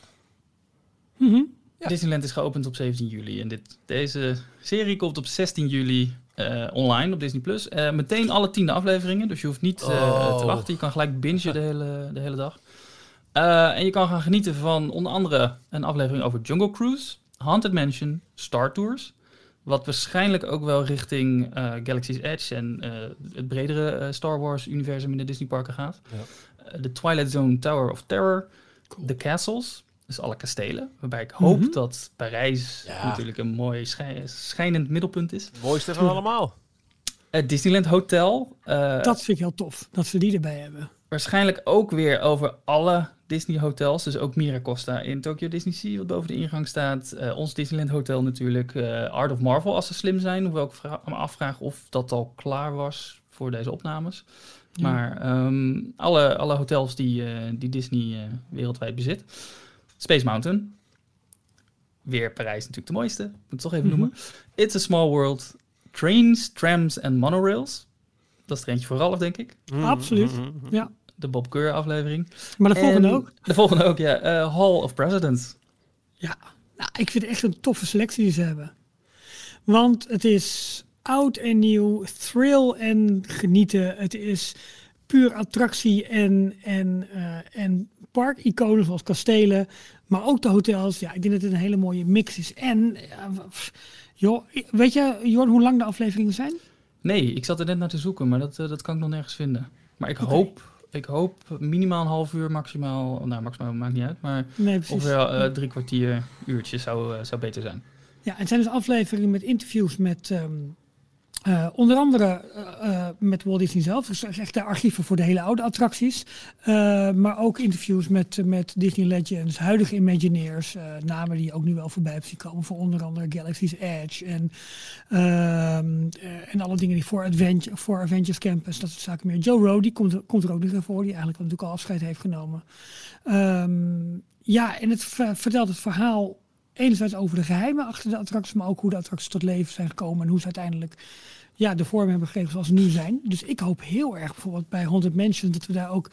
S3: Mhm.
S2: Ja.
S4: Disneyland is geopend op 17 juli. En dit, deze serie komt op 16 juli eh, online op Disney Plus. Eh, meteen alle tiende afleveringen. Dus je hoeft niet eh,
S2: Oh.
S4: te wachten. Je kan gelijk bingen de hele, de hele dag. En je kan gaan genieten van onder andere een aflevering over Jungle Cruise, Haunted Mansion, Star Tours. Wat waarschijnlijk ook wel richting eh, Galaxy's Edge en het bredere Star Wars universum in de Disney parken gaat.
S2: Ja.
S4: De Twilight Zone Tower of Terror, The Castles, dus alle kastelen. Waarbij ik hoop
S3: Mhm.
S4: dat Parijs
S2: Ja.
S4: natuurlijk een mooi schij- schijnend middelpunt is.
S2: Mooiste van allemaal.
S4: Het Disneyland Hotel. eh,
S3: Dat vind ik heel tof, dat ze die erbij hebben.
S4: waarschijnlijk ook weer over alle Disney hotels. Dus ook Miracosta in Tokyo Disney Sea, wat boven de ingang staat. Eh, ons Disneyland Hotel natuurlijk. eh, Art of Marvel, als ze slim zijn. Hoewel ik me afvraag of dat al klaar was voor deze opnames.
S3: Ja.
S4: Maar ehm, alle, alle hotels die, eh, die Disney eh, wereldwijd bezit. Space Mountain. Weer Parijs natuurlijk de mooiste. Moet het toch even
S3: Mhm.
S4: noemen. It's a Small World. Trains, trams en monorails. Dat is er eentje voor Ralf, denk ik.
S3: Absoluut. Ja.
S4: De Bob Keur aflevering.
S3: Maar de volgende
S4: En
S3: ook.
S4: De volgende ook, ja. Eh, Hall of Presidents.
S3: Ja, nou, ik vind het echt een toffe selectie die ze hebben. Want het is oud en nieuw, thrill en genieten. Het is puur attractie en, en, eh en parkiconen zoals kastelen. Maar ook de hotels. Ja, ik denk dat het een hele mooie mix is. En, pff, joh, weet je, Jorn, hoe lang de afleveringen zijn?
S4: Nee, ik zat er net naar te zoeken, maar dat, eh, dat kan ik nog nergens vinden. Maar ik hoop... Ik hoop minimaal een half uur, maximaal... Nou, maximaal maakt niet uit, maar
S3: Nee,
S4: ongeveer eh, drie kwartier, uurtje zou, eh, zou beter zijn.
S3: Ja, het zijn dus afleveringen met interviews met ehm, eh, onder andere eh, eh, met Walt Disney zelf. Dus echt de archieven voor de hele oude attracties. Maar ook interviews met, met Disney Legends, huidige Imagineers. namen die ook nu wel voorbij hebben zien komen. Voor onder andere Galaxy's Edge en, ehm, eh, en alle dingen die voor, Adventure, voor Avengers Campus, dat soort zaken meer. Joe Rowe, die komt, komt er ook nog voor. Die eigenlijk natuurlijk al afscheid heeft genomen. Ehm, ja, en het ver- vertelt het verhaal enerzijds over de geheimen achter de attracties, maar ook hoe de attracties tot leven zijn gekomen en hoe ze uiteindelijk ja, de vorm hebben gegeven zoals ze nu zijn. Dus ik hoop heel erg bijvoorbeeld bij 100 Mansions dat we daar ook,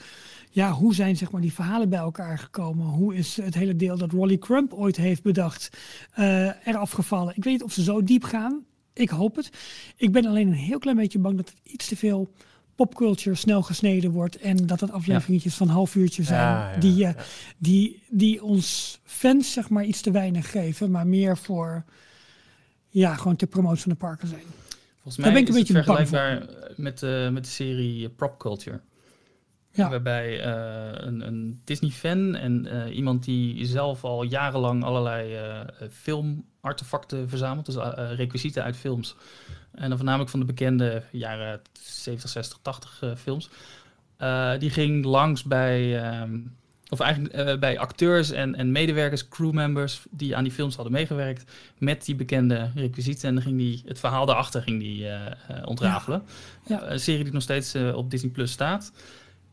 S3: ja, hoe zijn zeg maar die verhalen bij elkaar gekomen? Hoe is het hele deel dat Wally Crump ooit heeft bedacht eh eraf gevallen? Ik weet niet of ze zo diep gaan. Ik hoop het. Ik ben alleen een heel klein beetje bang dat het iets te veel popculture snel gesneden wordt en dat het afleveringetjes van half uurtje zijn
S2: Ja, ja,
S3: die, eh,
S2: ja.
S3: die, die ons fans zeg maar iets te weinig geven, maar meer voor ja, gewoon ter promotie van de parken zijn.
S4: Volgens
S3: Daar
S4: mij
S3: ben ik een
S4: is het
S3: beetje
S4: vergelijkbaar met, eh, met de serie eh, Prop Culture.
S3: Ja.
S4: Waarbij eh, een, een Disney-fan en eh, iemand die zelf al jarenlang allerlei eh, filmartefacten verzamelt, dus eh, eh, requisieten uit films. En dan voornamelijk van de bekende jaren 70, 60, 80 eh, films. Eh, die ging langs bij, ehm, of eigenlijk bij acteurs en, en medewerkers, crewmembers die aan die films hadden meegewerkt met die bekende requisieten. En dan ging die het verhaal daarachter ging die, ontrafelen.
S3: Ja.
S4: Een serie die nog steeds op Disney Plus staat.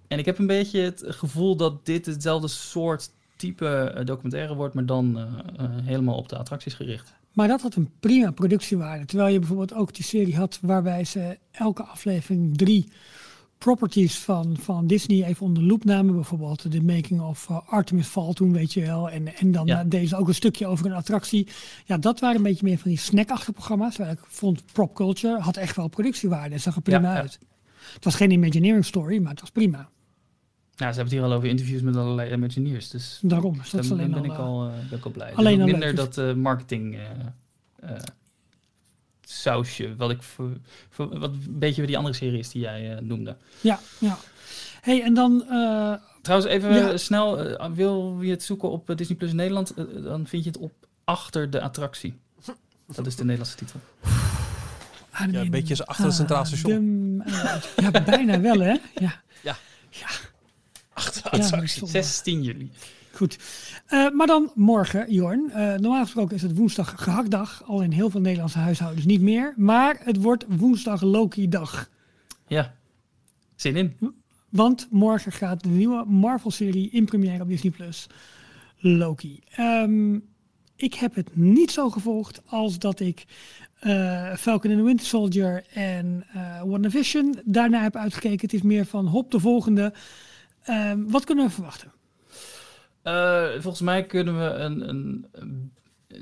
S4: En ik heb een beetje het gevoel dat dit hetzelfde soort type eh, documentaire wordt, maar dan eh, eh, helemaal op de attracties gericht.
S3: Maar dat had een prima productiewaarde. Terwijl je bijvoorbeeld ook die serie had waarbij ze elke aflevering drie properties van, van Disney even onder de loep namen. Bijvoorbeeld de making of uh, Artemis Fall toen, weet je wel. En, en dan
S4: Ja.
S3: uh, deden ze ook een stukje over een attractie. Ja, dat waren een beetje meer van die snackachtige programma's. Terwijl ik vond Prop Culture had echt wel productiewaarde. Het zag er prima
S4: Ja, ja.
S3: uit. Het was geen Imagineering story, maar het was prima.
S4: Nou, ze hebben het hier al over interviews met allerlei Imagineers. Dus
S3: Daarom. Dus dat is
S4: dan
S3: alleen
S4: ben,
S3: al,
S4: ik
S3: uh,
S4: al, eh, ben ik al blij.
S3: alleen al
S4: minder
S3: dus-
S4: dat eh, marketing eh, eh, sausje, wat ik voor, voor- wat een beetje bij die andere series die jij eh, noemde.
S3: Ja, ja. hey, en dan... uh,
S4: Trouwens, even
S3: Ja.
S4: eh, snel, eh, wil je het zoeken op eh, Disney Plus Nederland, eh, dan vind je het op achter de attractie. Dat is de Nederlandse titel.
S3: ah,
S2: Ja, een beetje achter het Centraal Station.
S3: Dem- eh, ja, bijna wel, hè? Ja.
S2: Ja.
S3: Ja.
S2: Achter
S3: Ja,
S2: attractie.
S3: dat is
S4: 16 juli.
S3: Goed. Eh, maar dan morgen, Jorn. Eh, normaal gesproken is het woensdag gehaktdag. Al in heel veel Nederlandse huishoudens niet meer. Maar het wordt woensdag Loki-dag.
S4: Ja, zin in.
S3: Want morgen gaat de nieuwe Marvel-serie in première op Disney+. Plus. Loki. Ehm, ik heb het niet zo gevolgd als dat ik eh, Falcon and the Winter Soldier en eh WandaVision daarna heb uitgekeken. Het is meer van hop de volgende. Ehm, wat kunnen we verwachten?
S4: Eh, volgens mij kunnen we een, een, een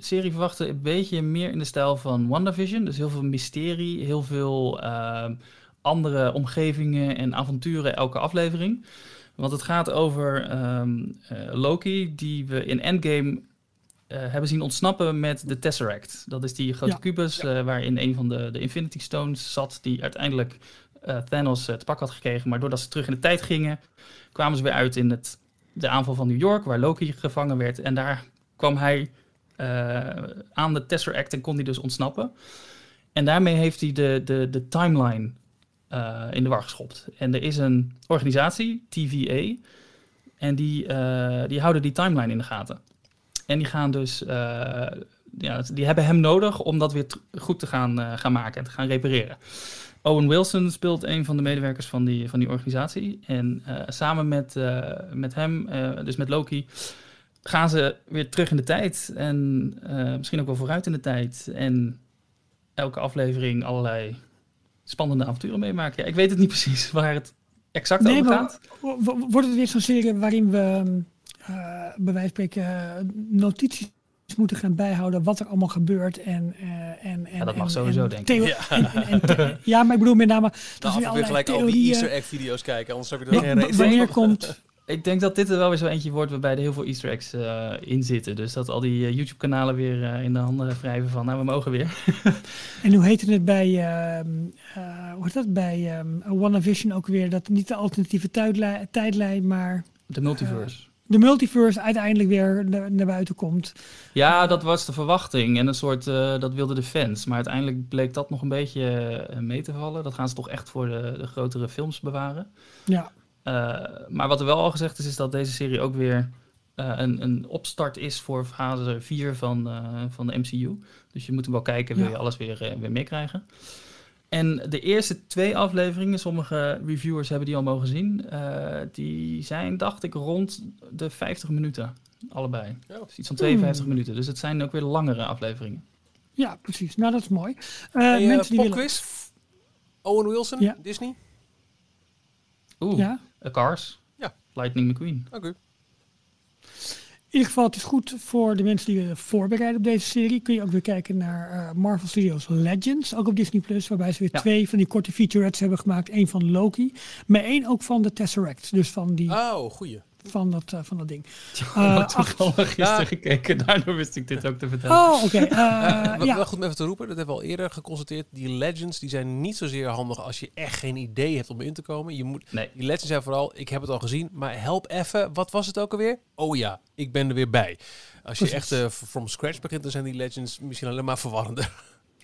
S4: serie verwachten, een beetje meer in de stijl van WandaVision. Dus heel veel mysterie, heel veel ehm, andere omgevingen en avonturen elke aflevering. Want het gaat over ehm, eh, Loki, die we in Endgame eh, hebben zien ontsnappen met de Tesseract. Dat is die grote
S3: Ja.
S4: kubus waarin een van de, de Infinity Stones zat, die uiteindelijk Thanos te pak had gekregen. Maar doordat ze terug in de tijd gingen, kwamen ze weer uit in het, de aanval van New York, waar Loki gevangen werd. En daar kwam hij eh, aan de Tesseract en kon hij dus ontsnappen. En daarmee heeft hij de, de, de timeline eh, in de war geschopt. En er is een organisatie, TVA, en die, eh, die houden die timeline in de gaten. En die gaan dus, ja, die hebben hem nodig om dat weer goed te gaan, gaan maken en te gaan repareren. Owen Wilson speelt een van de medewerkers van die, van die organisatie. En eh, samen met, eh, met hem, eh, dus met Loki, gaan ze weer terug in de tijd. En misschien ook wel vooruit in de tijd. En elke aflevering allerlei spannende avonturen meemaken. Ja, ik weet het niet precies waar het exact
S3: Nee,
S4: over gaat.
S3: wo- wo- wordt het weer zo'n serie waarin we bij wijze van spreken notities moeten gaan bijhouden wat er allemaal gebeurt en eh, en en
S4: dat mag
S3: en-
S4: sowieso,
S3: en
S4: denk ik.
S2: Ja.
S3: En, en, en the- ja, maar ik bedoel met name dat
S2: Nou,
S3: we
S2: of ik
S3: allerlei
S2: gelijk al die Easter egg video's kijken, anders heb ik er geen
S3: wanneer komt
S4: Ik denk dat dit er wel weer zo eentje wordt waarbij er heel veel easter eggs eh, in zitten. Dus dat al die eh, YouTube-kanalen weer in de handen wrijven van, nou, we mogen weer.
S3: En hoe heette het bij, ehm eh, hoe heet dat bij ehm WandaVision ook weer, dat niet de alternatieve tijdlijn, tijdlijn maar
S4: De multiverse.
S3: De multiverse uiteindelijk weer naar, naar buiten komt.
S4: Ja, dat was de verwachting en een soort, eh, dat wilden de fans. Maar uiteindelijk bleek dat nog een beetje eh, mee te vallen. Dat gaan ze toch echt voor de, de grotere films bewaren.
S3: Ja,
S4: Eh, maar wat er wel al gezegd is, is dat deze serie ook weer een, een opstart is voor fase 4 van, van de MCU. Dus je moet hem wel kijken, wil
S3: Ja.
S4: je alles weer, weer meekrijgen. En de eerste twee afleveringen, sommige reviewers hebben die al mogen zien, eh, die zijn, dacht ik, rond de 50 minuten. Allebei.
S2: Oh.
S4: Dus iets van 52
S3: Hmm.
S4: minuten. Dus het zijn ook weer langere afleveringen.
S3: ja, precies. Nou, dat is mooi. Eh,
S2: Hey, eh,
S3: mensen die willen...
S2: popquiz? Owen Wilson,
S3: Ja.
S2: Disney?
S4: Oeh,
S3: Ja,
S4: A Cars.
S2: Ja.
S4: Lightning McQueen.
S2: Oké.
S3: Ieder geval, het is goed voor de mensen die willen voorbereiden op deze serie. Kun je ook weer kijken naar eh, Marvel Studios Legends, ook op Disney Plus, waarbij ze weer
S4: Ja.
S3: twee van die korte featurettes hebben gemaakt. Eén van Loki, maar één ook van de Tesseract, dus van, die,
S2: Oh, goeie.
S3: Van, dat, eh, van dat ding.
S4: Ik
S3: Eh,
S4: had toevallig gisteren
S2: Ja.
S4: gekeken, daardoor wist ik dit ook te vertellen.
S3: Oh, oké. eh,
S2: Eh, wel-
S3: ja,
S2: Wel goed om even te roepen, dat hebben we al eerder geconstateerd. Die legends die zijn niet zozeer handig als je echt geen idee hebt om in te komen. Je moet,
S4: Nee.
S2: die legends zijn vooral, ik heb het al gezien, maar help even. Wat was het ook alweer? Oh ja, ik ben er weer bij. Als je
S3: Precies.
S2: echt eh, from scratch begint, dan zijn die legends misschien alleen maar verwarrender.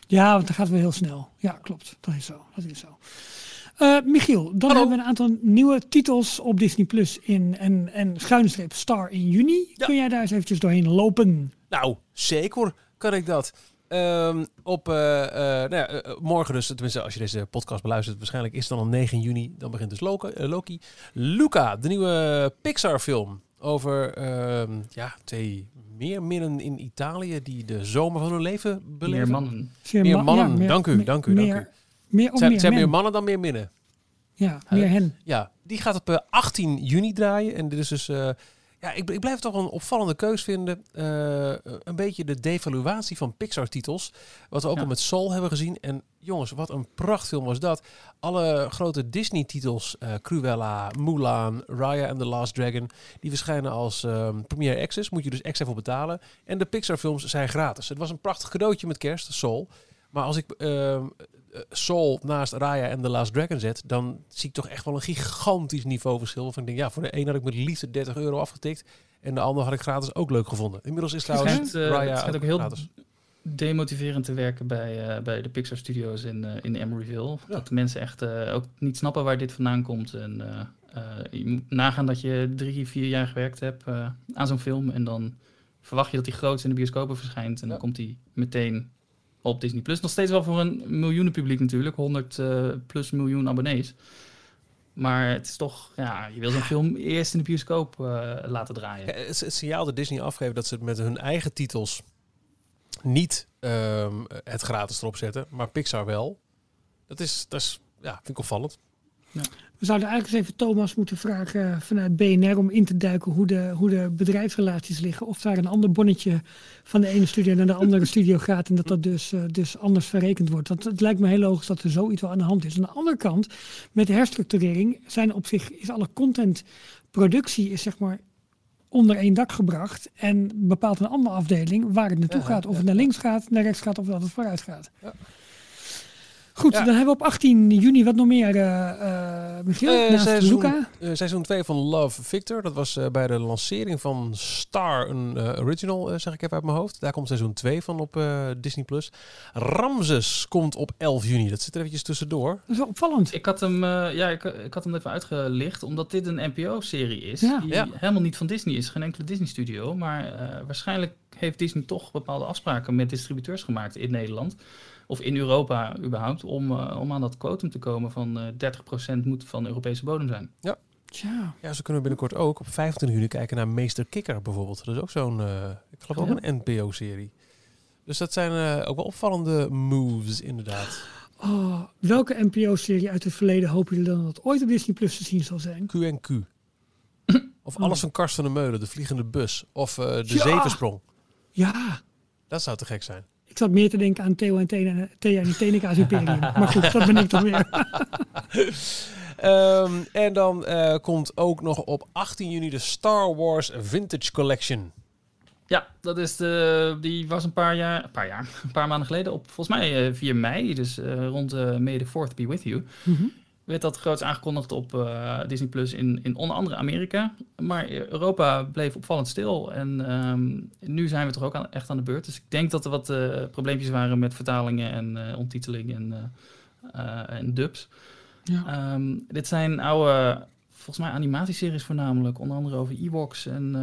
S3: ja, want dat gaat wel heel snel. Ja, klopt. Dat is zo. Dat is zo. Eh, Michiel, dan
S2: Hallo.
S3: hebben we een aantal nieuwe titels op Disney Plus in en, en schuine streep Star in juni.
S2: Ja.
S3: Kun jij daar eens eventjes doorheen lopen?
S2: Nou, zeker kan ik dat. Ehm, op eh, eh, nou ja, morgen dus, tenminste als je deze podcast beluistert, waarschijnlijk is het dan al 9 juni. Dan begint dus Loki. Loki. Luca, de nieuwe Pixar film over ehm, ja, twee meerminnen in Italië die de zomer van hun leven beleven.
S4: Meer mannen.
S2: Meer
S3: ma-
S2: mannen. Dank u, dank u, dank
S3: meer,
S2: u.
S3: Meer,
S2: zijn,
S3: meer,
S2: zijn meer mannen dan meer minnen.
S3: Ja, meer hen.
S2: Ja, die gaat op eh, 18 juni draaien. En dit is dus... eh, ja, ik, ik blijf toch een opvallende keus vinden. Eh, een beetje de devaluatie van Pixar-titels. Wat we ook
S4: Ja.
S2: al met Soul hebben gezien. En jongens, wat een prachtfilm was dat. Alle grote Disney-titels, eh, Cruella, Mulan, Raya and the Last Dragon... die verschijnen als ehm Premiere Access. Moet je dus extra voor betalen. En de Pixar-films zijn gratis. Het was een prachtig cadeautje met kerst, Soul. Maar als ik ehm, eh, Soul naast Raya en The Last Dragon zet, dan zie ik toch echt wel een gigantisch niveauverschil. Van ik denk, ja, voor de een had ik met liefde 30 euro afgetikt. En de ander had ik gratis ook leuk gevonden. Inmiddels is trouwens
S4: schijnt, eh,
S2: Raya
S4: het schijnt
S2: ook
S4: ook heel
S2: gratis.
S4: demotiverend te werken bij, eh, bij de Pixar Studios in, eh, in Emeryville.
S2: Ja.
S4: Dat mensen echt eh, ook niet snappen waar dit vandaan komt. En eh, eh, je moet nagaan dat je drie, vier jaar gewerkt hebt eh, aan zo'n film. En dan verwacht je dat die groot in de bioscopen verschijnt. En dan komt die meteen op Disney Plus. Nog steeds wel voor een miljoenen publiek natuurlijk. 100 eh, plus miljoen abonnees. Maar het is toch, ja, je wil zo'n film eerst in de bioscoop eh, laten draaien.
S2: Het signaal dat Disney afgeeft dat ze het met hun eigen titels niet ehm, het gratis erop zetten, maar Pixar wel. Dat is, dat is ja, vind ik opvallend.
S3: We zouden eigenlijk eens even Thomas moeten vragen vanuit BNR om in te duiken hoe de, hoe de bedrijfsrelaties liggen. Of daar een ander bonnetje van de ene studio naar de andere studio gaat en dat dat dus, eh, dus anders verrekend wordt. Dat, het lijkt me heel logisch dat er zoiets wel aan de hand is. Aan de andere kant, met de herstructurering zijn op zich is alle contentproductie is zeg maar onder één dak gebracht en bepaalt een andere afdeling waar het naartoe
S2: Ja,
S3: gaat. Of
S2: ja,
S3: het naar links gaat, naar rechts gaat of dat het vooruit gaat.
S2: Ja.
S3: Goed,
S2: Ja.
S3: dan hebben we op 18 juni wat nog meer, eh eh Michiel,
S2: Eh,
S3: naast
S2: seizoen,
S3: Luca.
S2: eh, seizoen 2 van Love Victor. Dat was eh, bij de lancering van Star, een original, zeg ik even uit mijn hoofd. Daar komt seizoen 2 van op eh, Disney+. Plus. Ramses komt op 11 juni. Dat zit er eventjes tussendoor.
S3: Dat is wel opvallend.
S4: Ik had hem, eh, ja, ik, ik had hem even uitgelicht, omdat dit een NPO-serie is.
S3: Ja.
S4: Die
S2: Ja.
S4: helemaal niet van Disney is, geen enkele Disney-studio. Maar eh, waarschijnlijk heeft Disney toch bepaalde afspraken met distributeurs gemaakt in Nederland. Of in Europa überhaupt, om, eh, om aan dat quotum te komen van eh 30% moet van Europese bodem zijn.
S3: Tja.
S2: Ja, ze kunnen binnenkort ook op 25 juni kijken naar Meester Kikker bijvoorbeeld. Dat is ook zo'n, eh, ik geloof ook
S4: Ja.
S2: een NPO-serie. Dus dat zijn eh, ook wel opvallende moves inderdaad.
S3: Oh, welke NPO-serie uit het verleden hopen jullie dan dat ooit op Disney Plus te zien zal zijn?
S2: Q&Q. Of alles van Karsten de Meulen, de vliegende bus. Of eh, de
S3: Ja.
S2: zevensprong.
S3: Ja,
S2: Dat zou te gek zijn.
S3: Ik zat meer te denken aan Theo en Thea, Thea en de Imperium. maar goed, dat ben ik toch weer.
S2: Ehm, en dan eh, komt ook nog op 18 juni de Star Wars Vintage Collection.
S4: Ja, dat is de, die was een paar jaar, een paar jaar, een paar maanden geleden op volgens mij eh 4 mei, dus eh, rond eh May the 4th be with you.
S3: Mhm.
S4: Werd dat groots aangekondigd op eh, Disney Plus in, in onder andere Amerika. Maar Europa bleef opvallend stil. En ehm, nu zijn we toch ook aan, echt aan de beurt. Dus ik denk dat er wat eh, probleempjes waren met vertalingen en ondertiteling en, en dubs.
S3: Ja.
S4: Ehm, dit zijn oude, volgens mij animatieseries voornamelijk. Onder andere over Ewoks. En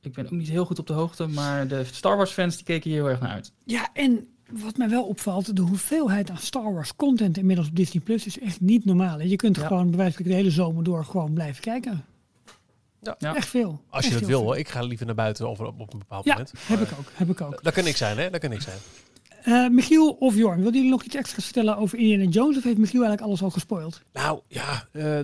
S4: ik ben ook niet heel goed op de hoogte. Maar de Star Wars fans die keken hier heel erg naar uit.
S3: ja, en wat mij wel opvalt, de hoeveelheid aan Star Wars content inmiddels op Disney Plus is echt niet normaal. Je kunt
S4: Ja.
S3: gewoon bij wijze van de hele zomer door gewoon blijven kijken.
S2: Ja.
S4: Ja.
S3: Echt veel.
S2: Als je
S3: Echt
S2: dat wil
S3: veel.
S2: hoor. Ik ga liever naar buiten of op, op een bepaald
S3: Ja,
S2: moment.
S3: heb ik ook. Heb ik ook.
S2: Dat kan ik zijn, hè? Dat kan ik zijn.
S3: Eh, Michiel of Jorn, wilden jullie nog iets extra's vertellen over Indiana Jones? Of heeft Michiel eigenlijk alles al gespoild?
S2: Nou ja, eh,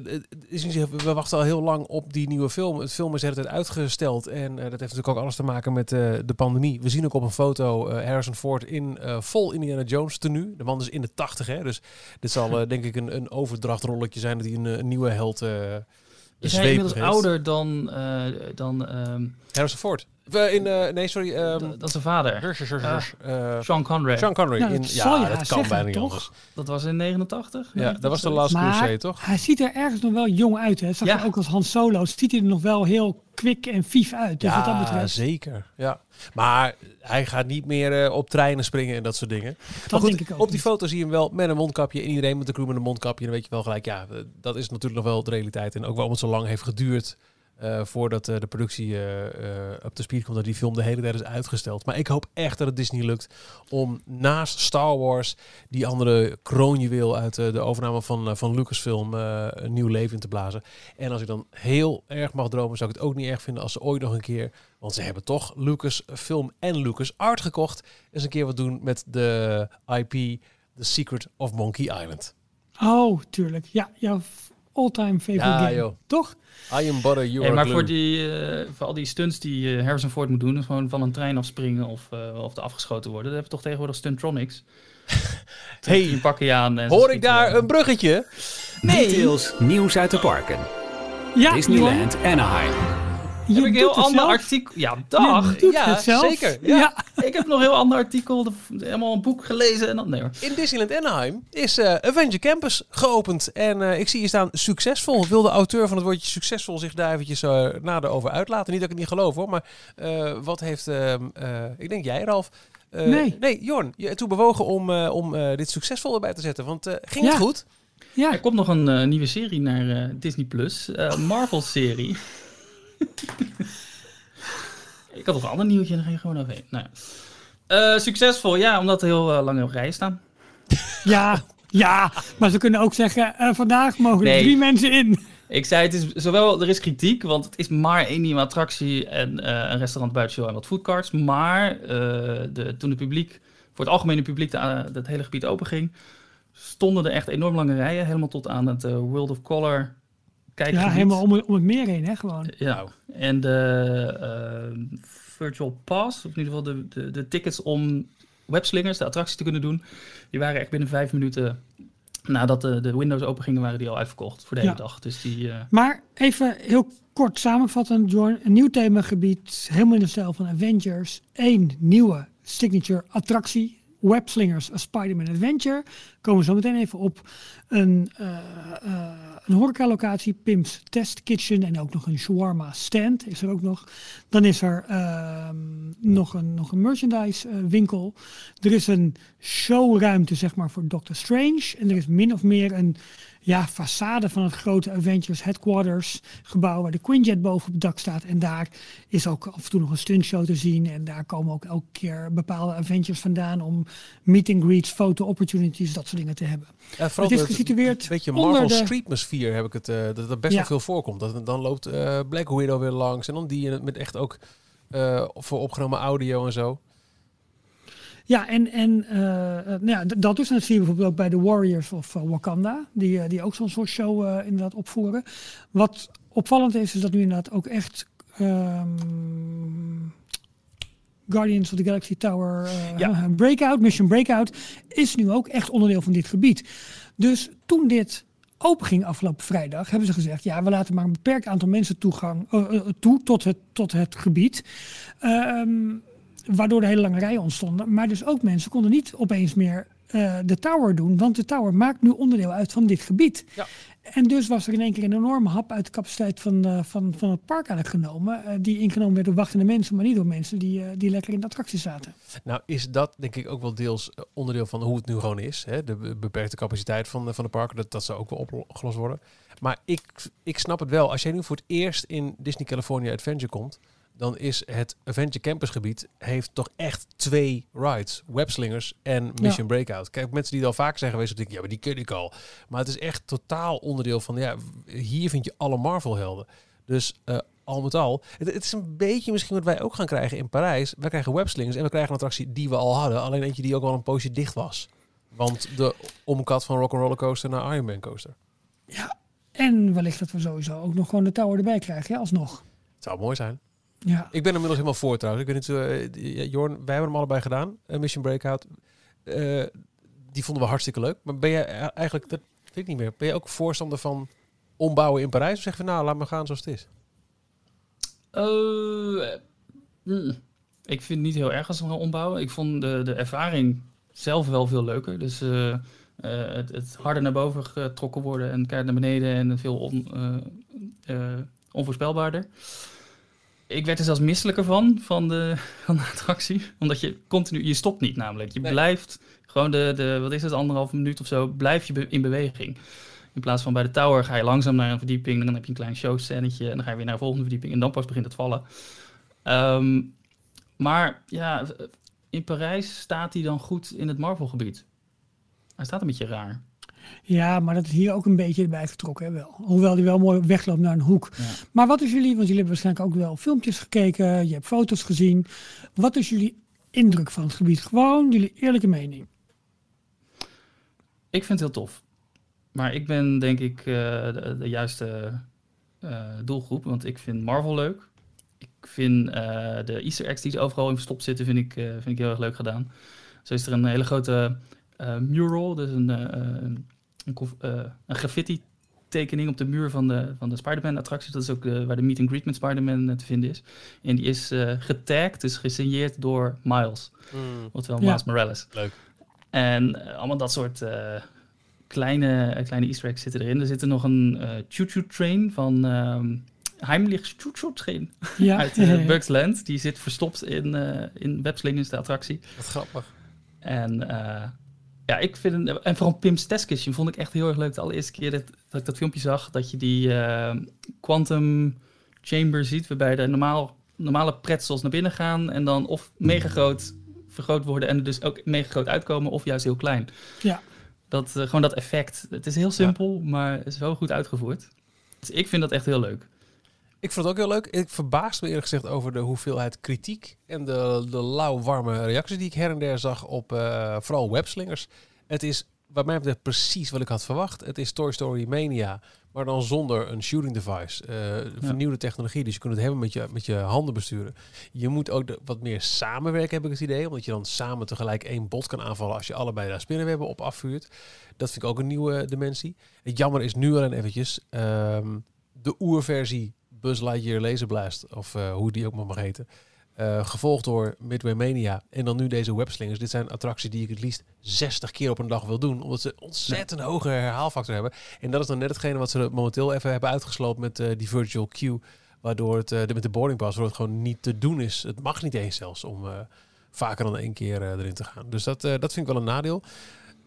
S2: is niet zo- we wachten al heel lang op die nieuwe film. Het film is de hele tijd uitgesteld. En eh, dat heeft natuurlijk ook alles te maken met eh, de pandemie. We zien ook op een foto eh, Harrison Ford in eh, vol Indiana Jones tenue. De man is in de tachtig, hè. Dus dit zal eh, denk ik een, een overdrachtrolletje zijn dat hij een, een nieuwe held eh
S4: Is hij inmiddels ouder dan, eh, dan, ehm,
S2: Harrison Ford. Eh, in, eh, nee, sorry. ehm
S4: d- dan zijn vader?
S2: Hers, eh,
S4: Sean Connery.
S2: Sean Connery.
S3: Nou,
S2: in,
S3: dat
S2: ja,
S3: je
S2: dat kan
S3: zeggen,
S2: bijna niet anders.
S4: Dat was in 89?
S2: Ja, dat was de Last
S3: Maar
S2: Crusade, toch?
S3: hij ziet er ergens nog wel jong uit. Hè? Zag
S4: Ja.
S3: ook als Han Solo. Ziet hij er nog wel heel kwik en vief uit. Dus wat dat
S2: ja,
S3: betreft,
S2: zeker. Ja. Maar hij gaat niet meer eh, op treinen springen en dat soort dingen. maar
S3: dat
S2: goed,
S3: denk ik ook
S2: op die
S3: niet.
S2: foto zie je hem wel met een mondkapje. En iedereen met de crew met een mondkapje. En dan weet je wel gelijk, ja, dat is natuurlijk nog wel de realiteit. En ook waarom het zo lang heeft geduurd eh, voordat eh, de productie eh, eh, op de speed komt. Dat die film de hele tijd is uitgesteld. Maar ik hoop echt dat het Disney lukt om naast Star Wars die andere kroonjuweel uit de overname van, van Lucasfilm een nieuw leven in te blazen. En als ik dan heel erg mag dromen, zou ik het ook niet erg vinden als ze ooit nog een keer, want ze hebben toch Lucasfilm en Lucas Art gekocht, eens een keer wat doen met de IP The Secret of Monkey Island.
S3: Oh, tuurlijk. Ja, jouw all-time favorite
S2: Ja,
S3: game.
S2: joh.
S3: Toch?
S2: I am butter, you
S4: Hey,
S2: are
S4: maar
S2: glue.
S4: voor, die, eh, voor al die stunts die eh, Harrison Ford moet doen, dus gewoon van een trein afspringen of, eh of er afgeschoten worden, dat hebben we toch tegenwoordig stuntronics.
S2: Hey,
S4: Die pakken je aan. En
S2: hoor ik daar een bruggetje?
S1: Details, nieuws uit de parken.
S3: Ja,
S1: Disneyland Anaheim.
S3: Je
S4: Heb ik een heel ander artikel. Ja, dag.
S3: Je doet
S2: Ja,
S3: het zelf.
S2: zeker. Ja.
S3: Ja.
S4: Ik heb nog een heel ander artikel, helemaal een boek gelezen en dan nee hoor.
S2: In Disneyland Anaheim is eh Avenger Campus geopend. En eh, ik zie hier staan succesvol. Wil de auteur van het woordje succesvol zich daar eventjes eh, nader over uitlaten? Niet dat ik het niet geloof hoor, maar eh, wat heeft, ehm, eh, ik denk jij Ralf. Eh,
S3: Nee.
S2: Nee, Jorn, je hebt toe bewogen om, eh, om eh, dit succesvol erbij te zetten. Want eh, ging het goed?
S3: Ja.
S4: Er komt nog een eh, nieuwe serie naar eh, Disney Plus, eh, Marvel-serie. ik had nog een ander nieuwtje, daar ging je gewoon overheen. Nou, ja. Eh, succesvol, ja, omdat er heel eh, lang op rijen staan.
S3: Ja, ja, maar ze kunnen ook zeggen, eh, vandaag mogen er
S4: Nee.
S3: drie mensen in.
S4: Ik zei, het is zowel, er is kritiek, want het is maar één nieuwe attractie en een restaurant buitenshow en wat foodcarts. Maar de, toen het publiek, voor het algemene publiek, het hele gebied openging, stonden er echt enorm lange rijen, helemaal tot aan het World of Color kijkgebied.
S3: Ja, helemaal om, het- om het meer heen, hè, gewoon.
S4: Ja, en de eh, Virtual Pass, of in ieder geval de, de, de tickets om webslingers, de attractie te kunnen doen, die waren echt binnen vijf minuten nadat de, de windows open gingen, waren die al uitverkocht voor de hele
S3: Ja.
S4: dag. Dus die, eh,
S3: Maar even heel kort samenvattend, Jorn. Een nieuw themagebied, helemaal in de stijl van Avengers. Eén nieuwe signature attractie. Webslingers A Spider-Man Adventure. Komen we zo meteen even op. Een, uh, uh, een horecalocatie, Pim's Test Kitchen en ook nog een shawarma stand is er ook nog. Dan is er uh, nog, een, nog een merchandise winkel. Er is een showruimte zeg maar voor Doctor Strange. En er is min of meer een ja, façade van het grote Avengers Headquarters gebouw waar de Quinjet boven op het dak staat. En daar is ook af en toe nog een stuntshow te zien. En daar komen ook elke keer bepaalde Avengers vandaan om meet and greets, foto opportunities, dat soort dingen te hebben.
S2: Ja, het is gesitueerd een beetje Marvel de... Streetmosphere heb ik het, uh, dat er best wel veel voorkomt. Dat, dan loopt uh, Black Widow weer langs en dan die met echt ook uh, voor opgenomen audio en zo.
S3: Ja, en, en uh, nou ja, dat dus. En dat zie je bijvoorbeeld ook bij de Warriors of uh, Wakanda, die, uh, die ook zo'n soort show inderdaad opvoeren. Wat opvallend is, is dat nu inderdaad ook echt um, Guardians of the Galaxy Tower ja. Breakout, Mission Breakout, is nu ook echt onderdeel van dit gebied. Dus toen dit open ging afgelopen vrijdag, hebben ze gezegd: ja, we laten maar een beperkt aantal mensen toegang toe tot het, tot het gebied. Um, waardoor er hele lange rijen ontstonden. Maar dus ook mensen konden niet opeens meer uh, de tower doen, want de tower maakt nu onderdeel uit van dit gebied. Ja. En dus was er in één keer een enorme hap uit de capaciteit van, uh, van, van het park eigenlijk genomen. Uh, die ingenomen werd door wachtende mensen, maar niet door mensen die, die lekker in de attractie zaten.
S2: Nou is dat denk ik ook wel deels onderdeel van hoe het nu gewoon is. Hè? De beperkte capaciteit van, van de parken, dat, dat zou ook wel opgelost worden. Maar ik, ik snap het wel. Als jij nu voor het eerst in Disney California Adventure komt dan is het Adventure Campus gebied heeft toch echt twee rides. Webslingers en Mission Breakout. Kijk, mensen die er al vaak zijn geweest, denken, ja, maar die ken ik al. Maar het is echt totaal onderdeel van, ja, hier vind je alle Marvel helden. Dus uh, al met al, het, het, is een beetje misschien wat wij ook gaan krijgen in Parijs. We krijgen webslingers en we krijgen een attractie die we al hadden. Alleen eentje die ook al een poosje dicht was. Want de omkat van Rock'n'Roller Coaster naar Iron Man Coaster.
S3: Ja, en wellicht dat we sowieso ook nog gewoon de tower erbij krijgen, ja, alsnog.
S2: Het zou mooi zijn. Ja. Ik ben inmiddels helemaal voor trouwens. Ik weet niet, uh, Jorn, wij hebben hem allebei gedaan. Uh, Mission Breakout. Uh, die vonden we hartstikke leuk. Maar ben je eigenlijk, dat vind ik niet meer. Ben je ook voorstander van ombouwen in Parijs? Of zeg je nou, laat me gaan zoals het is?
S4: Mm. ik vind het niet heel erg als we gaan ombouwen. Ik vond de, de ervaring zelf wel veel leuker. Dus het, het, harder naar boven getrokken worden en keihard naar beneden en veel on, onvoorspelbaarder ik werd er zelfs misselijker van, van de, van de attractie. Omdat je continu, je stopt niet namelijk. Je blijft gewoon de, de, wat is het, anderhalve minuut of zo, blijf je in beweging. In plaats van bij de tower ga je langzaam naar een verdieping, dan heb je een klein showscènetje en dan ga je weer naar de volgende verdieping en dan pas begint het vallen. Ehm, maar ja, in Parijs staat hij dan goed in het Marvel-gebied. Hij staat een beetje raar.
S3: Ja, maar dat is hier ook een beetje erbij vertrokken. Hè, wel. Hoewel die wel mooi wegloopt naar een hoek. Maar wat is jullie, want jullie hebben waarschijnlijk ook wel filmpjes gekeken, je hebt foto's gezien. Wat is jullie indruk van het gebied? Gewoon jullie eerlijke mening.
S4: Ik vind het heel tof. Maar ik ben denk ik uh, de, de, juiste uh, doelgroep, want ik vind Marvel leuk. Ik vind uh, de Easter eggs die overal in verstopt zitten, vind ik, vind ik heel erg leuk gedaan. Zo is er een hele grote mural, dus een, een een, uh, een graffiti tekening op de muur van de, van de Spider-Man attractie. Dat is ook waar de meet and greet met Spider-Man eh, te vinden is. En die is uh, getagd, dus gesigneerd door Miles. Mm. Oftewel Miles Morales.
S2: Leuk.
S4: En allemaal dat soort kleine, kleine easter eggs zitten erin. Er zit er nog een choo-choo train van... Um, Heimlich choo Train ja. uit uh, Bugs Land. Die zit verstopt in, uh, in Webslingers, de attractie.
S2: Wat grappig.
S4: En ja, ik vind en vooral Pim's Test vond ik echt heel erg leuk. De allereerste keer dat, dat ik dat filmpje zag, dat je die uh, quantum chamber ziet, waarbij de normaal, normale pretzels naar binnen gaan en dan of mega groot vergroot worden en er dus ook mega groot uitkomen, of juist heel klein.
S3: Ja.
S4: Dat, uh, gewoon dat effect. Het is heel simpel, maar het is wel goed uitgevoerd. Dus ik vind dat echt heel leuk.
S2: Ik vond het ook heel leuk. Ik verbaasde me eerlijk gezegd over de hoeveelheid kritiek en de, de lauw warme reacties die ik her en der zag op uh, vooral webslingers. Het is wat mij betreft precies wat ik had verwacht. Het is Toy Story Mania, maar dan zonder een shooting device. Uh, vernieuwde technologie, dus je kunt het hebben met je, met je handen besturen. Je moet ook de, wat meer samenwerken, heb ik het idee. Omdat je dan samen tegelijk één bot kan aanvallen als je allebei daar spinnenwebben op afvuurt. Dat vind ik ook een nieuwe dimensie. Het jammer is nu alleen eventjes, um, de oerversie Buzz Lightyear Laserblast, of uh, hoe die ook maar mag heten. Eh, gevolgd door Midway Mania en dan nu deze webslingers. Dit zijn attracties die ik het liefst 60 keer op een dag wil doen. Omdat ze ontzettend hoge herhaalfactor hebben. En dat is dan net hetgene wat ze momenteel even hebben uitgesloten met uh, die virtual queue. Waardoor het uh, met de boarding pass waardoor het gewoon niet te doen is. Het mag niet eens zelfs om vaker dan één keer erin te gaan. Dus dat, dat vind ik wel een nadeel.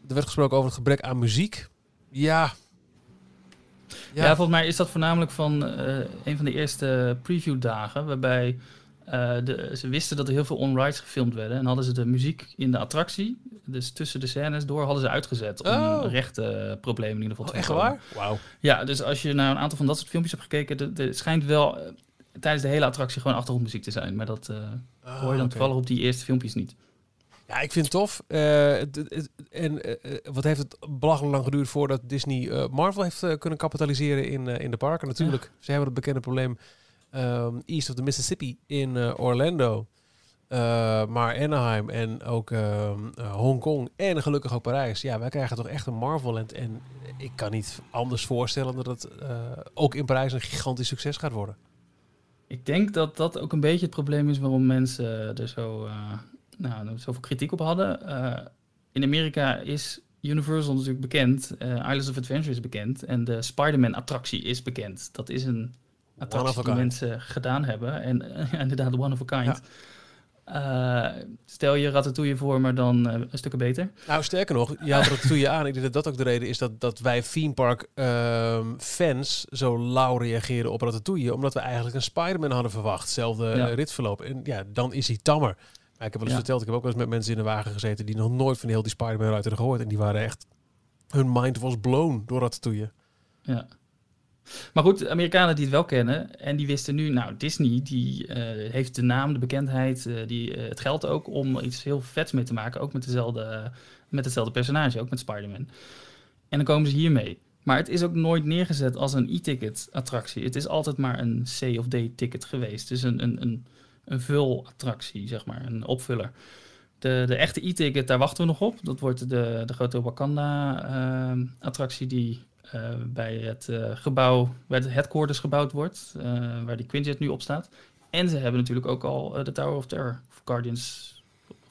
S2: Er werd gesproken over het gebrek aan muziek. Ja,
S4: ja. volgens mij is dat voornamelijk van een van de eerste preview-dagen, waarbij uh, de, ze wisten dat er heel veel on-rides gefilmd werden. En hadden ze de muziek in de attractie, dus tussen de scènes door, hadden ze uitgezet. Om oh. rechte problemen in ieder geval
S2: te oh, Echt waar? Wauw.
S4: Ja, dus als je naar een aantal van dat soort filmpjes hebt gekeken, het schijnt wel uh, tijdens de hele attractie gewoon achtergrondmuziek te zijn. Maar dat uh, oh, hoor je dan okay. toevallig op die eerste filmpjes niet.
S2: Ja, ik vind het tof. en wat heeft het belachelijk lang geduurd voordat Disney Marvel heeft kunnen kapitaliseren in, in de parken? Natuurlijk, ja. ze hebben het bekende probleem um, East of the Mississippi in Orlando. Maar Anaheim en ook uh, Hongkong en gelukkig ook Parijs. Ja, wij krijgen toch echt een Marvelland. En ik kan niet anders voorstellen dat het ook in Parijs een gigantisch succes gaat worden.
S4: Ik denk dat dat ook een beetje het probleem is waarom mensen er zo, nou, zoveel kritiek op hadden. in Amerika is Universal natuurlijk bekend. Islands of Adventure is bekend. En de Spider-Man attractie is bekend. Dat is een attracties die mensen gedaan hebben. En uh, inderdaad, one of a kind. Uh, stel je Ratatouille voor, maar dan een stukje beter.
S2: Nou, sterker nog, je had Ratatouille aan. Ik denk dat dat ook de reden is dat, dat wij theme park uh, fans zo lauw reageren op Ratatouille. Omdat we eigenlijk een Spider-Man hadden verwacht. Hetzelfde ja. ritverloop. En ja, dan is hij tammer. Ik heb wel eens verteld, ik heb ook wel eens met mensen in de wagen gezeten die nog nooit van heel die Spider-Man uit hebben gehoord. En die waren echt, hun mind was blown door Ratatouille.
S4: Ja. Maar goed, Amerikanen die het wel kennen en die wisten nu, nou, Disney die uh, heeft de naam, de bekendheid, uh, die, uh, het geld ook om iets heel vets mee te maken. Ook met, dezelfde, met hetzelfde personage, ook met Spider-Man. En dan komen ze hiermee. Maar het is ook nooit neergezet als een e-ticket attractie. Het is altijd maar een C of D ticket geweest. Dus een, een, een, een vul-attractie, zeg maar, een opvuller. De, de echte e-ticket, daar wachten we nog op. Dat wordt de, de grote Wakanda-attractie die uh, bij het uh, gebouw, waar het headquarters gebouwd wordt, uh, waar die Quinjet nu op staat. En ze hebben natuurlijk ook al de Tower of Terror, of Guardians,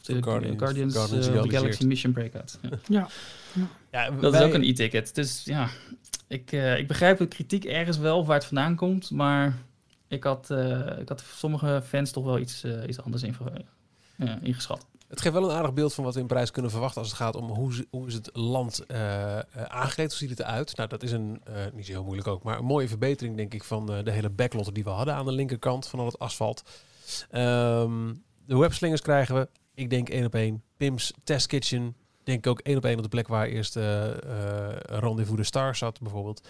S4: de Guardians, Guardians, Guardians of the Galaxy Mission Breakout. Ja, ja. ja. dat is ook een e-ticket. Dus ja, ik, ik begrijp de kritiek ergens wel waar het vandaan komt, maar ik had, ik had sommige fans toch wel iets, iets anders ingeschat.
S2: Het geeft wel een aardig beeld van wat we in Parijs kunnen verwachten als het gaat om hoe, hoe is het land uh, aangekleed, hoe ziet het eruit. Nou, dat is een, uh, niet zo heel moeilijk ook, maar een mooie verbetering denk ik van de hele backlot die we hadden aan de linkerkant van al het asfalt. Um, de webslingers krijgen we, ik denk één op één. Pim's Test Kitchen, denk ik ook één op één op de plek waar eerst Rendezvous de Star zat bijvoorbeeld.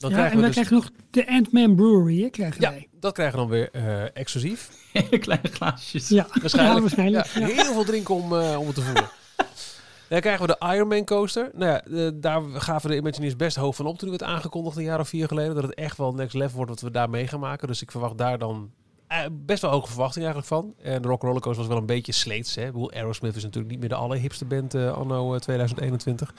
S3: Dan ja, krijgen en we krijgen nog de Ant-Man Brewery, hè, krijgen
S2: ja,
S3: wij.
S2: dat krijgen we dan weer uh, exclusief.
S4: Kleine glaasjes.
S3: Ja, waarschijnlijk. Ja, waarschijnlijk
S2: ja, Heel veel drinken om, uh, om het te voelen. Dan krijgen we de Ironman coaster. Nou ja, uh, daar gaven de Imagineers best hoog van op toen het aangekondigd een jaar of vier geleden. Dat het echt wel next level wordt wat we daar mee gaan maken. Dus ik verwacht daar dan best wel hoge verwachting eigenlijk van. En de Rock Roller Coaster was wel een beetje sleets. Hè. Ik bedoel, Aerosmith is natuurlijk niet meer de allerhipste band anno 2021.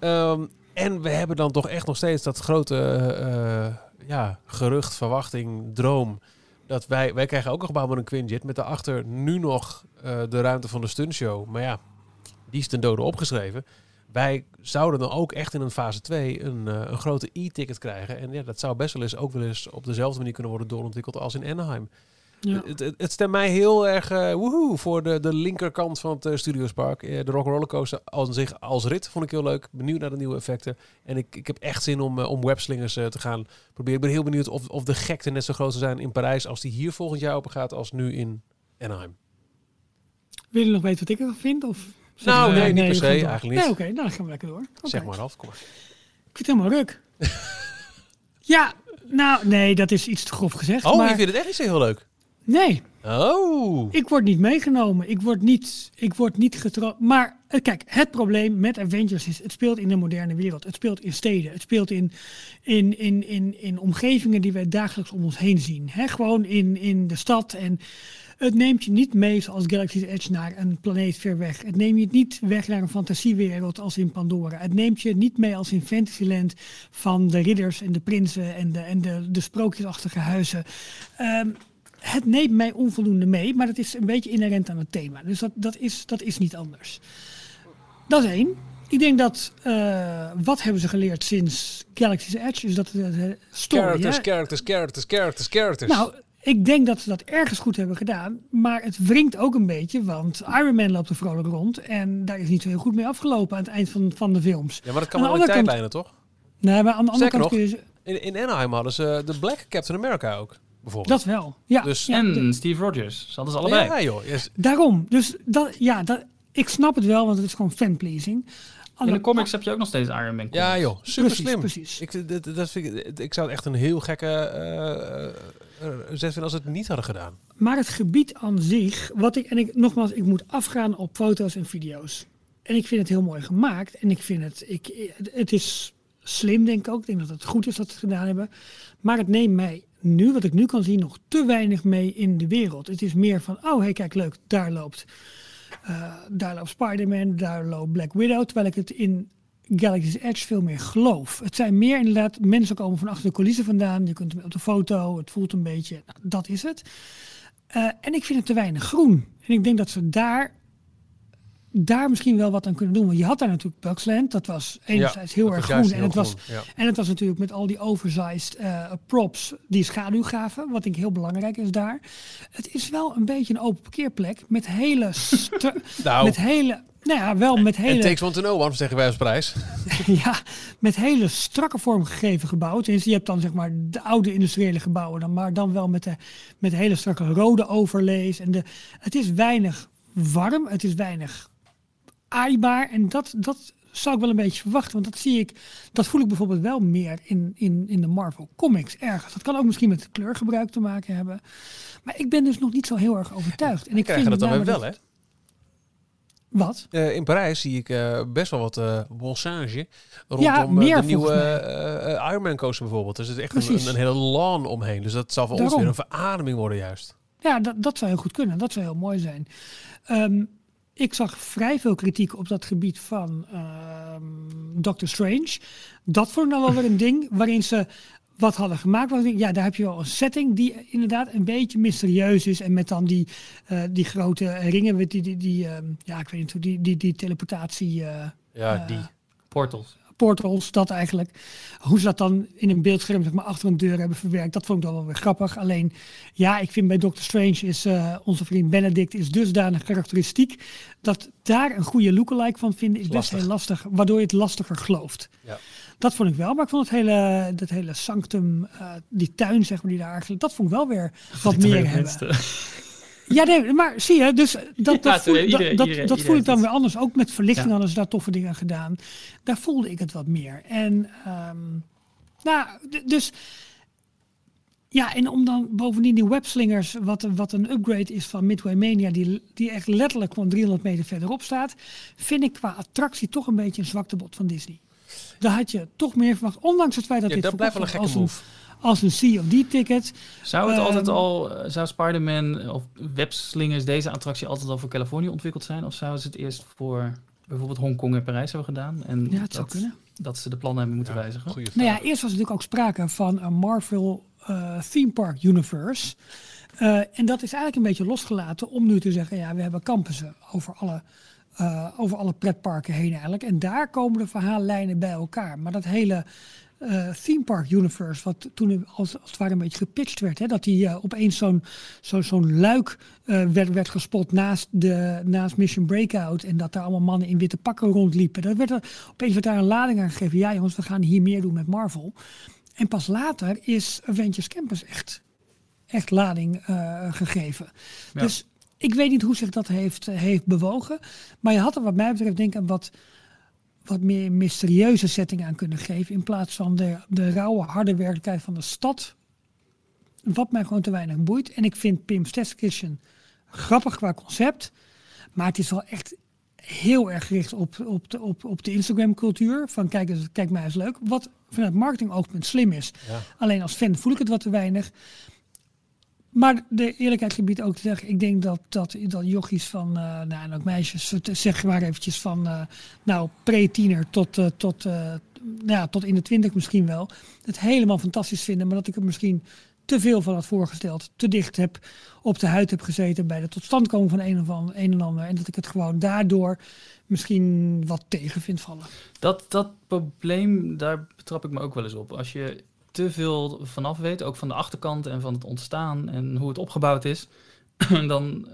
S2: Um, en we hebben dan toch echt nog steeds dat grote uh, ja, gerucht, verwachting, droom. Dat wij, wij krijgen ook een gebouw met een Quinjet. Met daarachter nu nog uh, de ruimte van de stuntshow. Maar ja, die is ten dode opgeschreven. Wij zouden dan ook echt in een fase 2 een, een grote e-ticket krijgen. En ja, dat zou best wel eens ook wel eens op dezelfde manier kunnen worden doorontwikkeld als in Anaheim. Ja. Het, het, het, stemt mij heel erg uh, woehoe voor de, de linkerkant van het uh, Studiospark. Uh, de Rock Rollercoaster als zich als rit vond ik heel leuk. Benieuwd naar de nieuwe effecten. En ik, ik heb echt zin om, om webslingers te gaan proberen. Ik ben heel benieuwd of, of de gekte net zo groot zou zijn in Parijs als die hier volgend jaar open gaat als nu in Anaheim.
S3: Wil je nog weten wat ik ervan vind? Of
S2: nou, nee, niet per se. Eigenlijk niet.
S3: Nee, oké, okay, nou, dan gaan we lekker door. Okay.
S2: Zeg maar af, kom maar.
S3: Ik vind het helemaal ruk. ja, nou, nee, dat is iets te grof gezegd.
S2: Oh,
S3: maar...
S2: je vindt het echt niet zo heel leuk?
S3: Nee.
S2: Oh.
S3: Ik word niet meegenomen. Ik word niet, ik word niet getrokken. Maar eh, kijk, het probleem met Avengers is, het speelt in de moderne wereld. Het speelt in steden. Het speelt in, in, in, in, in omgevingen die wij dagelijks om ons heen zien. He, gewoon in, in de stad. En het neemt je niet mee zoals Galaxy's Edge naar een planeet ver weg. Het neemt je niet weg naar een fantasiewereld als in Pandora. Het neemt je niet mee als in Fantasyland van de ridders en de prinsen en de, en de, de sprookjesachtige huizen. Um, het neemt mij onvoldoende mee, maar dat is een beetje inherent aan het thema. Dus dat, dat, is, dat is niet anders. Dat is één. Ik denk dat, uh, wat hebben ze geleerd sinds Galaxy's Edge? Is dat de story,
S2: characters,
S3: hè?
S2: characters, characters, characters, characters.
S3: Nou, ik denk dat ze dat ergens goed hebben gedaan. Maar het wringt ook een beetje, want Iron Man loopt er vrolijk rond. En daar is niet zo heel goed mee afgelopen aan het eind van, van de films.
S2: ja, maar dat kan wel in tijdlijnen, toch?
S3: Nee, maar aan de andere kant
S2: nog,
S3: kun je... ze-
S2: In, in Anaheim hadden ze de Black Captain America ook, bijvoorbeeld.
S3: Dat wel, ja.
S2: Dus-
S3: ja,
S4: en
S3: de-
S4: Steve Rogers. Ze hadden ze allebei.
S2: Ja, joh. Yes.
S3: daarom. Dus dat, ja, dat, ik snap het wel, want het is gewoon fanpleasing.
S4: In de comics heb je ook nog steeds Iron Man.
S2: Ja, joh. Super
S3: Precies,
S2: slim.
S3: precies.
S2: Ik, dat, dat vind ik, ik zou het echt een heel gekke eh, eh, eh, zet vinden als ze het niet hadden gedaan.
S3: Maar het gebied aan zich, wat ik, en ik, nogmaals, ik moet afgaan op foto's en video's. En ik vind het heel mooi gemaakt. En ik vind het, ik, het is slim, denk ik ook. Ik denk dat het goed is dat ze het gedaan hebben. Maar het neemt mij nu, wat ik nu kan zien, nog te weinig mee in de wereld. Het is meer van, oh, hey, kijk, leuk, daar loopt, eh, daar loopt Spider-Man, daar loopt Black Widow. Terwijl ik het in Galaxy's Edge veel meer geloof. Het zijn meer inderdaad, mensen komen van achter de coulissen vandaan. Je kunt hem op de foto, het voelt een beetje, nou, dat is het. Eh, en ik vind het te weinig groen. En ik denk dat ze daar, daar misschien wel wat aan kunnen doen. Want je had daar natuurlijk Bugsland. Dat was enerzijds heel erg groen. En het, was,
S2: ja.
S3: en het was natuurlijk met al die oversized eh, props die schaduw gaven. Wat ik heel belangrijk is daar. Het is wel een beetje een open parkeerplek. Met hele...
S2: Nou,
S3: met hele nou ja, wel met hele,
S2: takes one to know one, zeggen wij als prijs.
S3: ja, met hele strakke vormgegeven gebouwen. Tenminste, je hebt dan zeg maar de oude industriële gebouwen, dan, maar dan wel met, de, met hele strakke rode overlees. En de, het is weinig warm, het is weinig aaibaar. En dat, dat zou ik wel een beetje verwachten. Want dat zie ik, dat voel ik bijvoorbeeld wel meer in, in, in de Marvel Comics ergens. Dat kan ook misschien met kleurgebruik te maken hebben. Maar ik ben dus nog niet zo heel erg overtuigd. En ik vind
S2: dat dan weer wel, hè?
S3: Wat?
S2: Eh, in Parijs zie ik eh, best wel wat bossage rondom
S3: Ja, meer
S2: de nieuwe Iron Man coaster bijvoorbeeld. Dus het is echt een, een, hele lawn omheen. Dus dat zal voor ons weer een verademing worden juist.
S3: Ja, dat, dat zou heel goed kunnen. Dat zou heel mooi zijn. Ehm, ik zag vrij veel kritiek op dat gebied van ehm Doctor Strange. Dat vond ik dan wel weer een ding waarin ze wat hadden gemaakt. denk, Ja, daar heb je wel een setting die inderdaad een beetje mysterieus is. En met dan die, eh, die grote ringen, met die, die, die ehm, ja, ik weet niet hoe, die, die, die teleportatie... eh,
S2: Ja,
S3: Eh,
S2: die.
S4: Portals.
S3: Portals, dat eigenlijk. Hoe ze dat dan in een beeldscherm zeg maar, achter een deur hebben verwerkt, dat vond ik dan wel weer grappig. Alleen, ja, ik vind bij Doctor Strange is eh, onze vriend Benedict is dusdanig karakteristiek dat daar een goede lookalike van vinden is best heel lastig, waardoor je het lastiger gelooft.
S2: Ja.
S3: Dat vond ik wel, maar ik vond het hele, dat hele sanctum, eh, die tuin zeg maar, die daar eigenlijk, dat vond ik wel weer wat meer hebben. Ja, nee, maar zie je, dus dat, dat, voel,
S4: iedereen-
S3: dat, dat,
S4: iedereen-
S3: dat voel ik dan weer anders. Ook met verlichting hadden ze daar toffe dingen gedaan. Daar voelde ik het wat meer. En, ehm, nou, dus, ja, en om dan bovendien die webslingers, wat, een- wat een upgrade is van Midway Mania, die, die echt letterlijk gewoon 300 meter verderop staat, vind ik qua attractie toch een beetje een zwaktebod van Disney. Daar had je toch meer verwacht, ondanks het feit dat
S2: Ja,
S3: dit
S2: dat blijft wel een gekke move.
S3: een, als een Sea of D-ticket.
S4: Zou het
S3: Ehm,
S4: altijd al, eh, zou Spider-Man of webslingers deze attractie altijd al voor Californië ontwikkeld zijn? Of zouden ze het eerst voor bijvoorbeeld Hongkong en Parijs hebben gedaan? En
S3: Ja, het zou
S4: dat,
S3: kunnen.
S4: dat ze de plannen hebben moeten wijzigen?
S2: Goeie
S3: Nou ja, eerst was natuurlijk ook sprake van een Marvel eh, Theme Park Universe. Eh, en dat is eigenlijk een beetje losgelaten om nu te zeggen, ja, we hebben campussen over alle, eh, over alle pretparken heen eigenlijk. En daar komen de verhaallijnen bij elkaar. Maar dat hele eh theme park universe, wat toen als, als het ware een beetje gepitcht werd, hè, dat die eh, opeens zo'n zo, zo'n luik eh, werd, werd gespot naast, de, naast Mission Breakout en dat daar allemaal mannen in witte pakken rondliepen. Dat werd er, opeens werd daar een lading aan gegeven. Ja jongens, we gaan hier meer doen met Marvel. En pas later is Avengers Campus echt, echt lading gegeven.
S4: Ja.
S3: Dus ik weet niet hoe zich dat heeft, heeft bewogen. Maar je had er wat mij betreft denk ik wat, wat meer mysterieuze setting aan kunnen geven. In plaats van de, de rauwe, harde werkelijkheid van de stad. Wat mij gewoon te weinig boeit. En ik vind Pim's Test Kitchen grappig qua concept. Maar het is wel echt heel erg gericht op, op de, op, op de Instagram cultuur. Van kijk, kijk mij eens leuk. Wat vanuit marketing oogpunt slim is.
S2: Ja.
S3: Alleen als fan voel ik het wat te weinig. Maar de eerlijkheid gebied ook te zeggen, ik denk dat, dat, dat jochies van, eh, nou en ook meisjes, zeg maar eventjes van, eh, nou, pre-tiener tot, eh, tot, nou ja, tot in de twintig misschien wel, het helemaal fantastisch vinden. Maar dat ik er misschien te veel van had voorgesteld, te dicht heb op de huid heb gezeten bij de totstandkoming van een of ander, een en ander. En dat ik het gewoon daardoor misschien wat tegen vind vallen.
S4: Dat, dat probleem, daar betrap ik me ook wel eens op. Als je te veel vanaf weet, ook van de achterkant en van het ontstaan en hoe het opgebouwd is, dan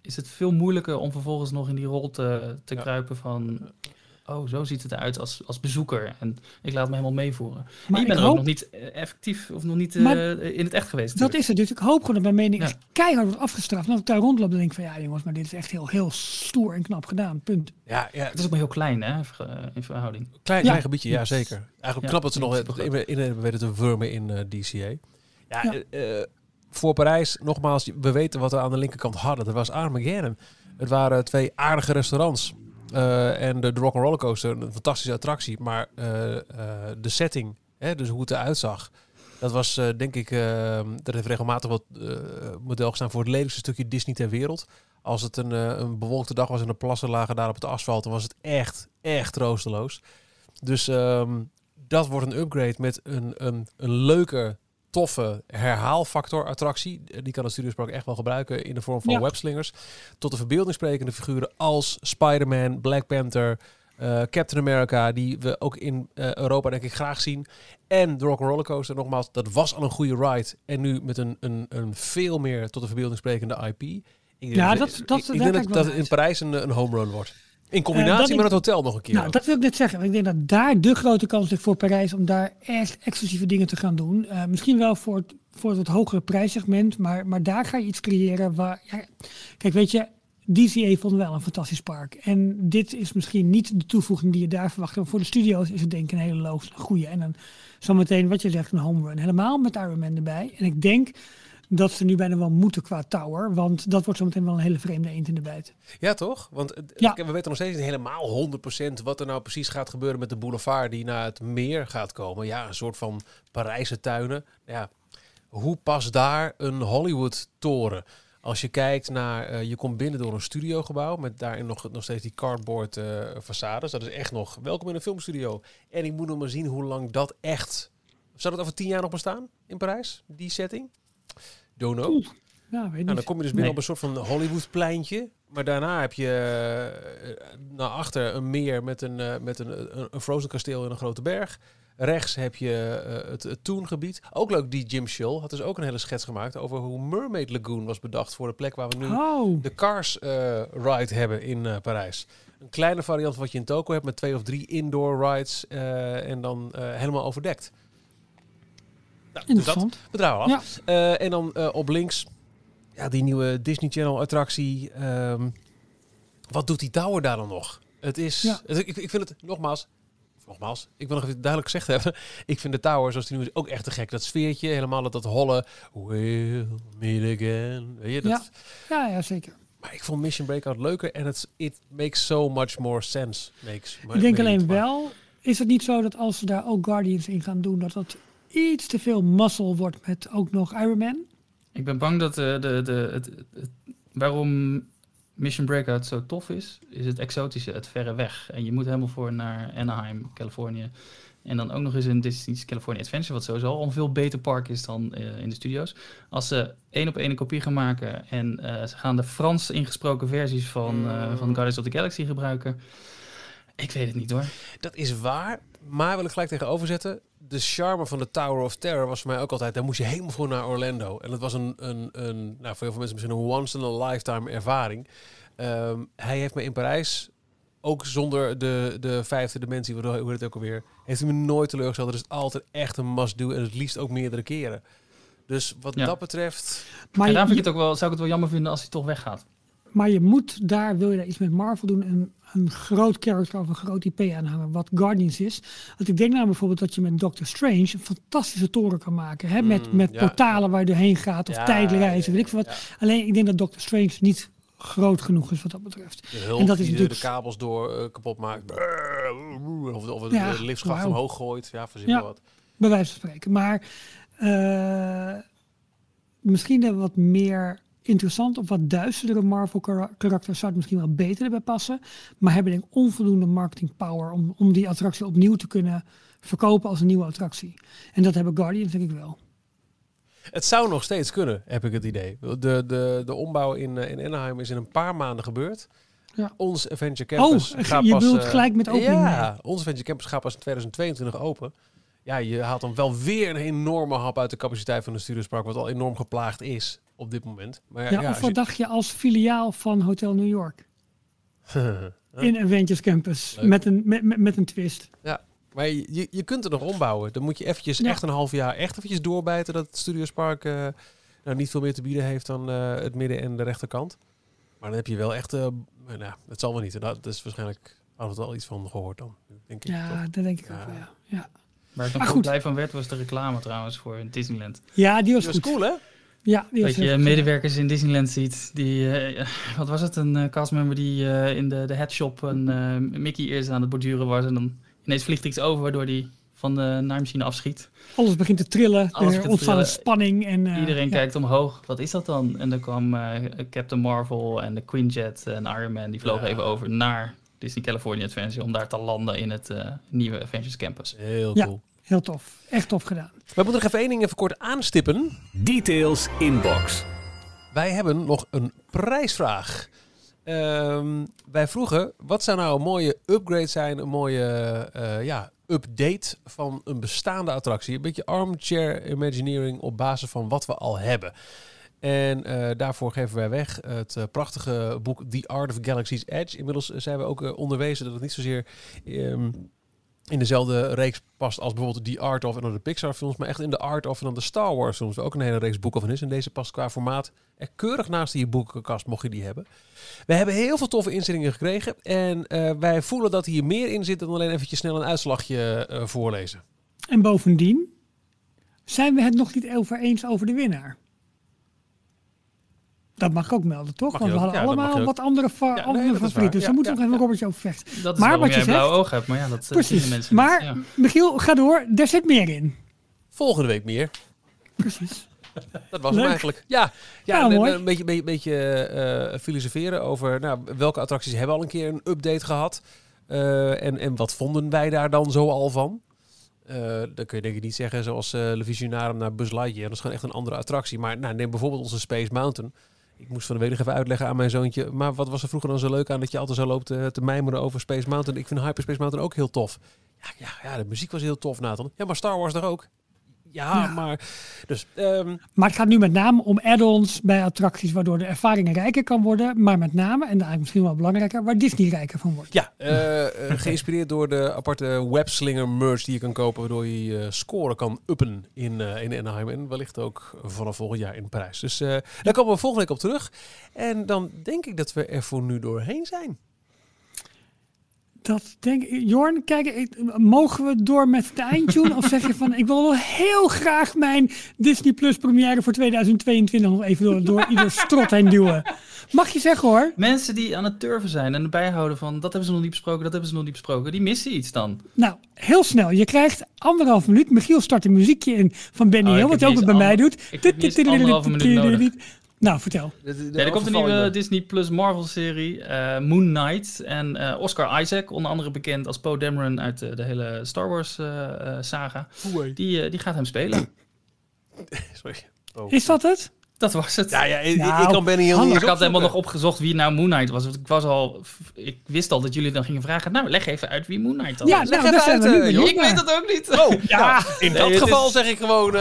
S4: is het veel moeilijker om vervolgens nog in die rol te, te kruipen van oh, zo ziet het eruit als, als bezoeker. En ik laat me helemaal meevoeren. Maar je bent ook nog niet eh, effectief of nog niet uh, in het echt geweest.
S3: Dat is het. Dus ik hoop gewoon dat mijn mening ja. keihard wordt afgestraft. En als ik daar rondloop, dan denk ik van ja jongens, maar dit is echt heel, heel stoer en knap gedaan. Punt.
S4: Ja, ja. Het is ook maar heel klein hè, in verhouding.
S2: Klein, klein gebiedje, ja zeker. Eigenlijk knap dat ze nog in, in, in weten te wurmen in uh, DCA. Ja, voor Parijs, nogmaals, we weten wat we aan de linkerkant hadden. Dat was Armageddon. Het waren twee aardige restaurants. Uh, en de, de Rock Coaster, een fantastische attractie. Maar uh, uh, de setting, hè, dus hoe het eruit zag, dat was denk ik, dat heeft regelmatig wat model gestaan voor het lelijkste stukje Disney ter wereld. Als het een, een bewolkte dag was en de plassen lagen daar op het asfalt, dan was het echt, echt troosteloos. Dus um, dat wordt een upgrade met een, een, een leuke toffe herhaalfactor attractie. Die kan het Studiospark echt wel gebruiken in de vorm van ja. webslingers. Tot de verbeeldingssprekende figuren als Spider-Man, Black Panther, uh, Captain America, die we ook in uh, Europa denk ik graag zien. En de Rock Coaster, nogmaals, dat was al een goede ride. En nu met een, een, een veel meer tot de verbeelding sprekende IP.
S3: Ik ja, dat, dat,
S2: ik, ik denk dat, dat het in Parijs een, een home run wordt. In combinatie uh, met het hotel nog een keer.
S3: Nou, dat wil ik net zeggen. Ik denk dat daar de grote kans ligt voor Parijs om daar echt exclusieve dingen te gaan doen. Uh, misschien wel voor het, voor het wat hogere prijssegment, maar, maar daar ga je iets creëren waar. Ja, kijk, weet je, DCA vond wel een fantastisch park. En dit is misschien niet de toevoeging die je daar verwacht. Maar voor de studio's is het denk ik een hele logische, goede. En dan zometeen wat je zegt, een home run. Helemaal met Iron Man erbij. En ik denk dat ze nu bijna wel moeten qua tower. Want dat wordt zometeen wel een hele vreemde eend in de bijt.
S2: Ja, toch? Want ja. we weten nog steeds niet helemaal 100% wat er nou precies gaat gebeuren met de boulevard die naar het meer gaat komen. Ja, een soort van Parijse tuinen. Ja, hoe past daar een Hollywood-toren? Als je kijkt naar, uh, je komt binnen door een studiogebouw met daarin nog, nog steeds die cardboard uh, façades. Dat is echt nog, welkom in een filmstudio. En ik moet nog maar zien hoe lang dat echt... Zou dat over tien jaar nog bestaan in Parijs, die setting?
S3: Ja, weet
S2: nou, dan kom je dus binnen op een soort van Hollywood-pleintje. Maar daarna heb je uh, naar achter een meer met een, uh, met een, een, een Frozen kasteel en een grote berg. Rechts heb je uh, het, het Toongebied. Ook leuk, die Jim Shull had dus ook een hele schets gemaakt over hoe Mermaid Lagoon was bedacht voor de plek waar we nu
S3: oh.
S2: de Cars ride hebben in Parijs. Een kleine variant van wat je in Toko hebt met twee of drie indoor rides en dan helemaal overdekt. Nou,
S3: Interessant.
S2: Dus dat, we draaien af. Ja. Uh, en dan uh, op links, ja, die nieuwe Disney Channel attractie. Um, wat doet die tower daar dan nog? Het is, ja. het, ik, ik vind het, nogmaals, nogmaals, ik wil nog even duidelijk gezegd hebben. Ik vind de tower, zoals die nu is, ook echt te gek. Dat sfeertje, helemaal dat, dat holle, we'll meet again. Weet je, dat,
S3: ja. ja, ja, zeker.
S2: Maar ik vond Mission Breakout leuker en het it makes so much more sense. Makes,
S3: ik denk alleen wel, is het niet zo dat als ze daar ook Guardians in gaan doen, dat dat iets te veel muscle wordt met ook nog Iron Man.
S4: Ik ben bang dat de, de, de, het, het, waarom Mission Breakout zo tof is, is het exotische, het verre weg. En je moet helemaal voor naar Anaheim, Californië. En dan ook nog eens een Disney's California Adventure, wat sowieso al een veel beter park is dan uh, in de studio's. Als ze één op één een kopie gaan maken en uh, ze gaan de Frans ingesproken versies van, uh, van Guardians of the Galaxy gebruiken. Ik weet het niet hoor.
S2: Dat is waar, maar wil ik gelijk tegenover zetten de charme van de Tower of Terror was voor mij ook altijd... daar moest je helemaal voor naar Orlando. En dat was een, een, een nou, voor heel veel mensen misschien een once-in-a-lifetime ervaring. Um, hij heeft me in Parijs, ook zonder de, de vijfde dimensie, hoe het ook alweer... heeft hij me nooit teleurgesteld. Er is altijd echt een must-do en het liefst ook meerdere keren. Dus wat
S4: ja.
S2: dat betreft...
S4: Maar en daar vind ik het ook wel, zou ik het wel jammer vinden als hij toch weggaat.
S3: Maar je moet daar, wil je daar iets met Marvel doen, een, een groot character of een groot IP aanhangen, wat Guardians is. Want ik denk nou bijvoorbeeld dat je met Doctor Strange een fantastische toren kan maken. Hè? Met,
S2: Mm,
S3: met
S2: ja.
S3: portalen waar je doorheen gaat of
S2: Ja,
S3: tijdreizen, weet ik veel wat. Alleen ik denk dat Doctor Strange niet groot genoeg is wat dat betreft.
S2: Hulp
S3: En dat is natuurlijk-
S2: de kabels door eh, kapot maakt. Of, of
S3: Ja,
S2: de liftschacht omhoog gooit. Ja, verzin
S3: Ja.
S2: wat.
S3: Bij wijze van spreken. Maar eh, misschien een wat meer interessant of wat duisterdere Marvel kara- karakters zou het misschien wel beter erbij passen. Maar hebben denk ik onvoldoende marketing power om, om die attractie opnieuw te kunnen verkopen als een nieuwe attractie. En dat hebben Guardians denk ik wel.
S2: Het zou nog steeds kunnen, heb ik het idee. De, de, de ombouw in, eh, in Anaheim is in een paar maanden gebeurd.
S3: Ja.
S2: Ons Adventure Campus
S3: Oh,
S2: gaat
S3: je
S2: pas...
S3: bedoelt
S2: eh,
S3: gelijk met opening
S2: Ja, ons Adventure Campus gaat pas in 2022 open. Ja, je haalt dan wel weer een enorme hap uit de capaciteit van de Studiospark, wat al enorm geplaagd is op dit moment. Maar ja,
S3: Ja,
S2: ja,
S3: of wat
S2: je-
S3: dacht je als filiaal van Hotel New York? In Avengers Campus.
S2: Leuk.
S3: Met een, met, met, met een twist.
S2: Maar je, je- kunt het nog ombouwen. Dan moet je eventjes
S3: Ja.
S2: echt een half jaar echt eventjes doorbijten dat het Studiospark eh nou niet veel meer te bieden heeft dan eh, het midden en de rechterkant. Maar dan heb je wel echt, eh, nou, het zal wel niet. Dat is waarschijnlijk, hadden we het al iets van gehoord dan, denk ik.
S3: Ja,
S2: toch?
S3: dat denk ik
S2: Ja.
S3: ook wel, ja. Ja,
S4: ik
S3: Maar
S4: nog
S3: goed.
S4: goed blij van werd, was de reclame trouwens voor Disneyland.
S3: ja die was
S2: Dat was
S3: goed.
S2: cool, hè?
S3: Ja, die
S4: Dat je medewerkers in Disneyland ziet die, eh, wat was het, een eh, castmember die eh, in de, de headshop een eh, Mickey eerst aan het borduren was en dan ineens vliegt er iets over waardoor die van de naaimachine afschiet.
S3: Alles begint te trillen.
S4: Alles
S3: er ontstaat spanning. En, eh,
S4: Iedereen
S3: ja.
S4: kijkt omhoog, wat is dat dan? En dan kwam eh, Captain Marvel en de Quinjet en Iron Man, die vlogen
S2: Ja.
S4: even over naar Disney California Adventure om daar te landen in het eh, nieuwe Avengers Campus.
S2: Heel
S3: Ja. Heel tof. Echt tof gedaan.
S2: We moeten nog even één ding even kort aanstippen.
S1: Details inbox.
S2: Wij hebben nog een prijsvraag. Ehm, wij vroegen, wat zou nou een mooie upgrade zijn, een mooie eh, ja, update van een bestaande attractie? Een beetje armchair imagineering op basis van wat we al hebben. En eh, daarvoor geven wij weg het eh, prachtige boek The Art of Galaxy's Edge. Inmiddels zijn we ook onderwezen dat het niet zozeer ehm, in dezelfde reeks past als bijvoorbeeld The Art of en dan de Pixar films, maar echt in de Art of en dan de Star Wars films, ook een hele reeks boeken van is. En deze past qua formaat er keurig naast je boekenkast, mocht je die hebben. We hebben heel veel toffe instellingen gekregen en eh, wij voelen dat hier meer in zit dan alleen eventjes snel een uitslagje eh, voorlezen.
S3: En bovendien zijn we het nog niet over eens over de winnaar. Dat mag ik ook melden, toch?
S2: Mag
S3: Want we hadden allemaal wat andere, fa-
S2: Ja, nee,
S3: andere favorieten. Dus
S2: Ja,
S3: daar moeten
S2: ja,
S3: we nog even robbertje over vechten.
S4: Dat is
S3: Maar wat je
S4: jij een blauw
S3: zegt-
S4: oog hebt, maar ja, dat eh, zien de
S3: Precies.
S4: mensen
S3: Maar. Michiel, ga door. Er zit meer in.
S2: Volgende week meer.
S3: Precies.
S2: Dat was hem eigenlijk. Ja, ja
S3: Ja,
S2: en,
S3: mooi.
S2: en een beetje, beetje, beetje eh, filosoferen over nou, welke attracties hebben al een keer een update gehad. Eh, en, en wat vonden wij daar dan zo al van? Eh dan kun je denk ik niet zeggen zoals eh Le Visionarum naar Buzz Lightyear. Dat is gewoon echt een andere attractie. Maar nou, neem bijvoorbeeld onze Space Mountain. Ik moest van de week even uitleggen aan mijn zoontje. Maar wat was er vroeger dan zo leuk aan dat je altijd zo loopt eh, te mijmeren over Space Mountain? Ik vind Hyperspace Mountain ook heel tof. Ja, ja, ja, de muziek was heel tof, Nathan. Ja, maar Star Wars daar ook. Ja,
S3: Ja.
S2: maar... Dus, ehm,
S3: Maar het gaat nu met name om add-ons bij attracties, waardoor de ervaring rijker kan worden. Maar met name, en eigenlijk misschien wel belangrijker, waar Disney rijker van wordt.
S2: Ja, eh, eh, geïnspireerd door de aparte webslinger merch die je kan kopen, waardoor je je score kan uppen in, eh, in Anaheim en wellicht ook vanaf volgend jaar in Parijs. Dus daar komen we volgende week op terug. En dan denk ik dat we er voor nu doorheen zijn.
S3: Dat denk ik. Jorn, kijk, ik- mogen we door met de eindtune? of zeg je van, ik wil wel heel graag mijn Disney Plus première voor 2022 nog even door, door ieder strot heen duwen. Mag je zeggen hoor.
S4: Mensen die aan het turven zijn en erbij houden van dat hebben ze nog niet besproken, dat hebben ze nog niet besproken, die missen iets dan.
S3: Nou, heel snel. Je krijgt anderhalf minuut. Michiel start een muziekje in van Benny
S4: Oh,
S3: Hill, wat hij ook
S4: niet
S3: bij mij doet.
S4: ik heb anderhalve minuut nodig.
S3: Nou, vertel.
S4: Ja, er komt een nieuwe Disney Plus Marvel serie, eh, Moon Knight. En eh, Oscar Isaac, onder andere bekend als Poe Dameron uit eh, de hele Star Wars eh, eh, saga. Die, die gaat hem spelen.
S2: Sorry. Oh.
S3: Is dat het?
S4: Dat was het.
S2: Ja, ja ik,
S3: Nou,
S2: ik kan Benny heel niet
S4: ik had helemaal nog opgezocht wie nou Moon Knight was. Want ik, was al, ik wist al dat jullie dan gingen vragen. Nou, leg even uit wie Moon Knight dan
S3: Ja,
S4: is.
S3: nou,
S2: even
S3: daar zijn we
S2: uit, eh,
S4: ik weet dat ook niet.
S2: Oh, ja. in
S4: Nee,
S2: dat
S4: het
S2: geval
S4: is-
S2: zeg ik gewoon, eh,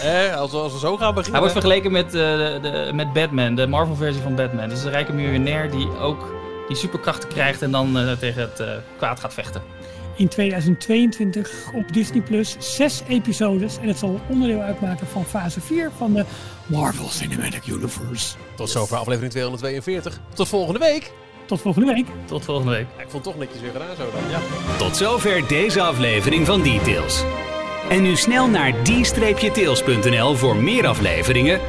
S2: hè, als, we, als we zo gaan beginnen.
S4: Hij wordt vergeleken met, eh, de, de- met Batman, de Marvel-versie van Batman. Dus een rijke miljonair die ook die superkrachten krijgt en dan eh, tegen het eh, kwaad gaat vechten.
S3: In 2022 op Disney Plus zes episodes. En het zal onderdeel uitmaken van fase 4 van de Marvel Cinematic Universe.
S2: Tot zover aflevering 242. Tot volgende week.
S3: Tot volgende week.
S4: Tot volgende week.
S2: Ja, ik vond het toch netjes weer gedaan zo dan. Ja.
S1: Tot zover deze aflevering van Details. En nu snel naar d-tails.nl voor meer afleveringen,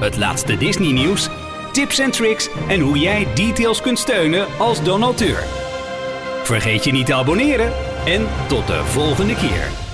S1: het laatste Disney nieuws, tips en tricks en hoe jij Details kunt steunen als donateur. Vergeet je niet te abonneren en tot de volgende keer.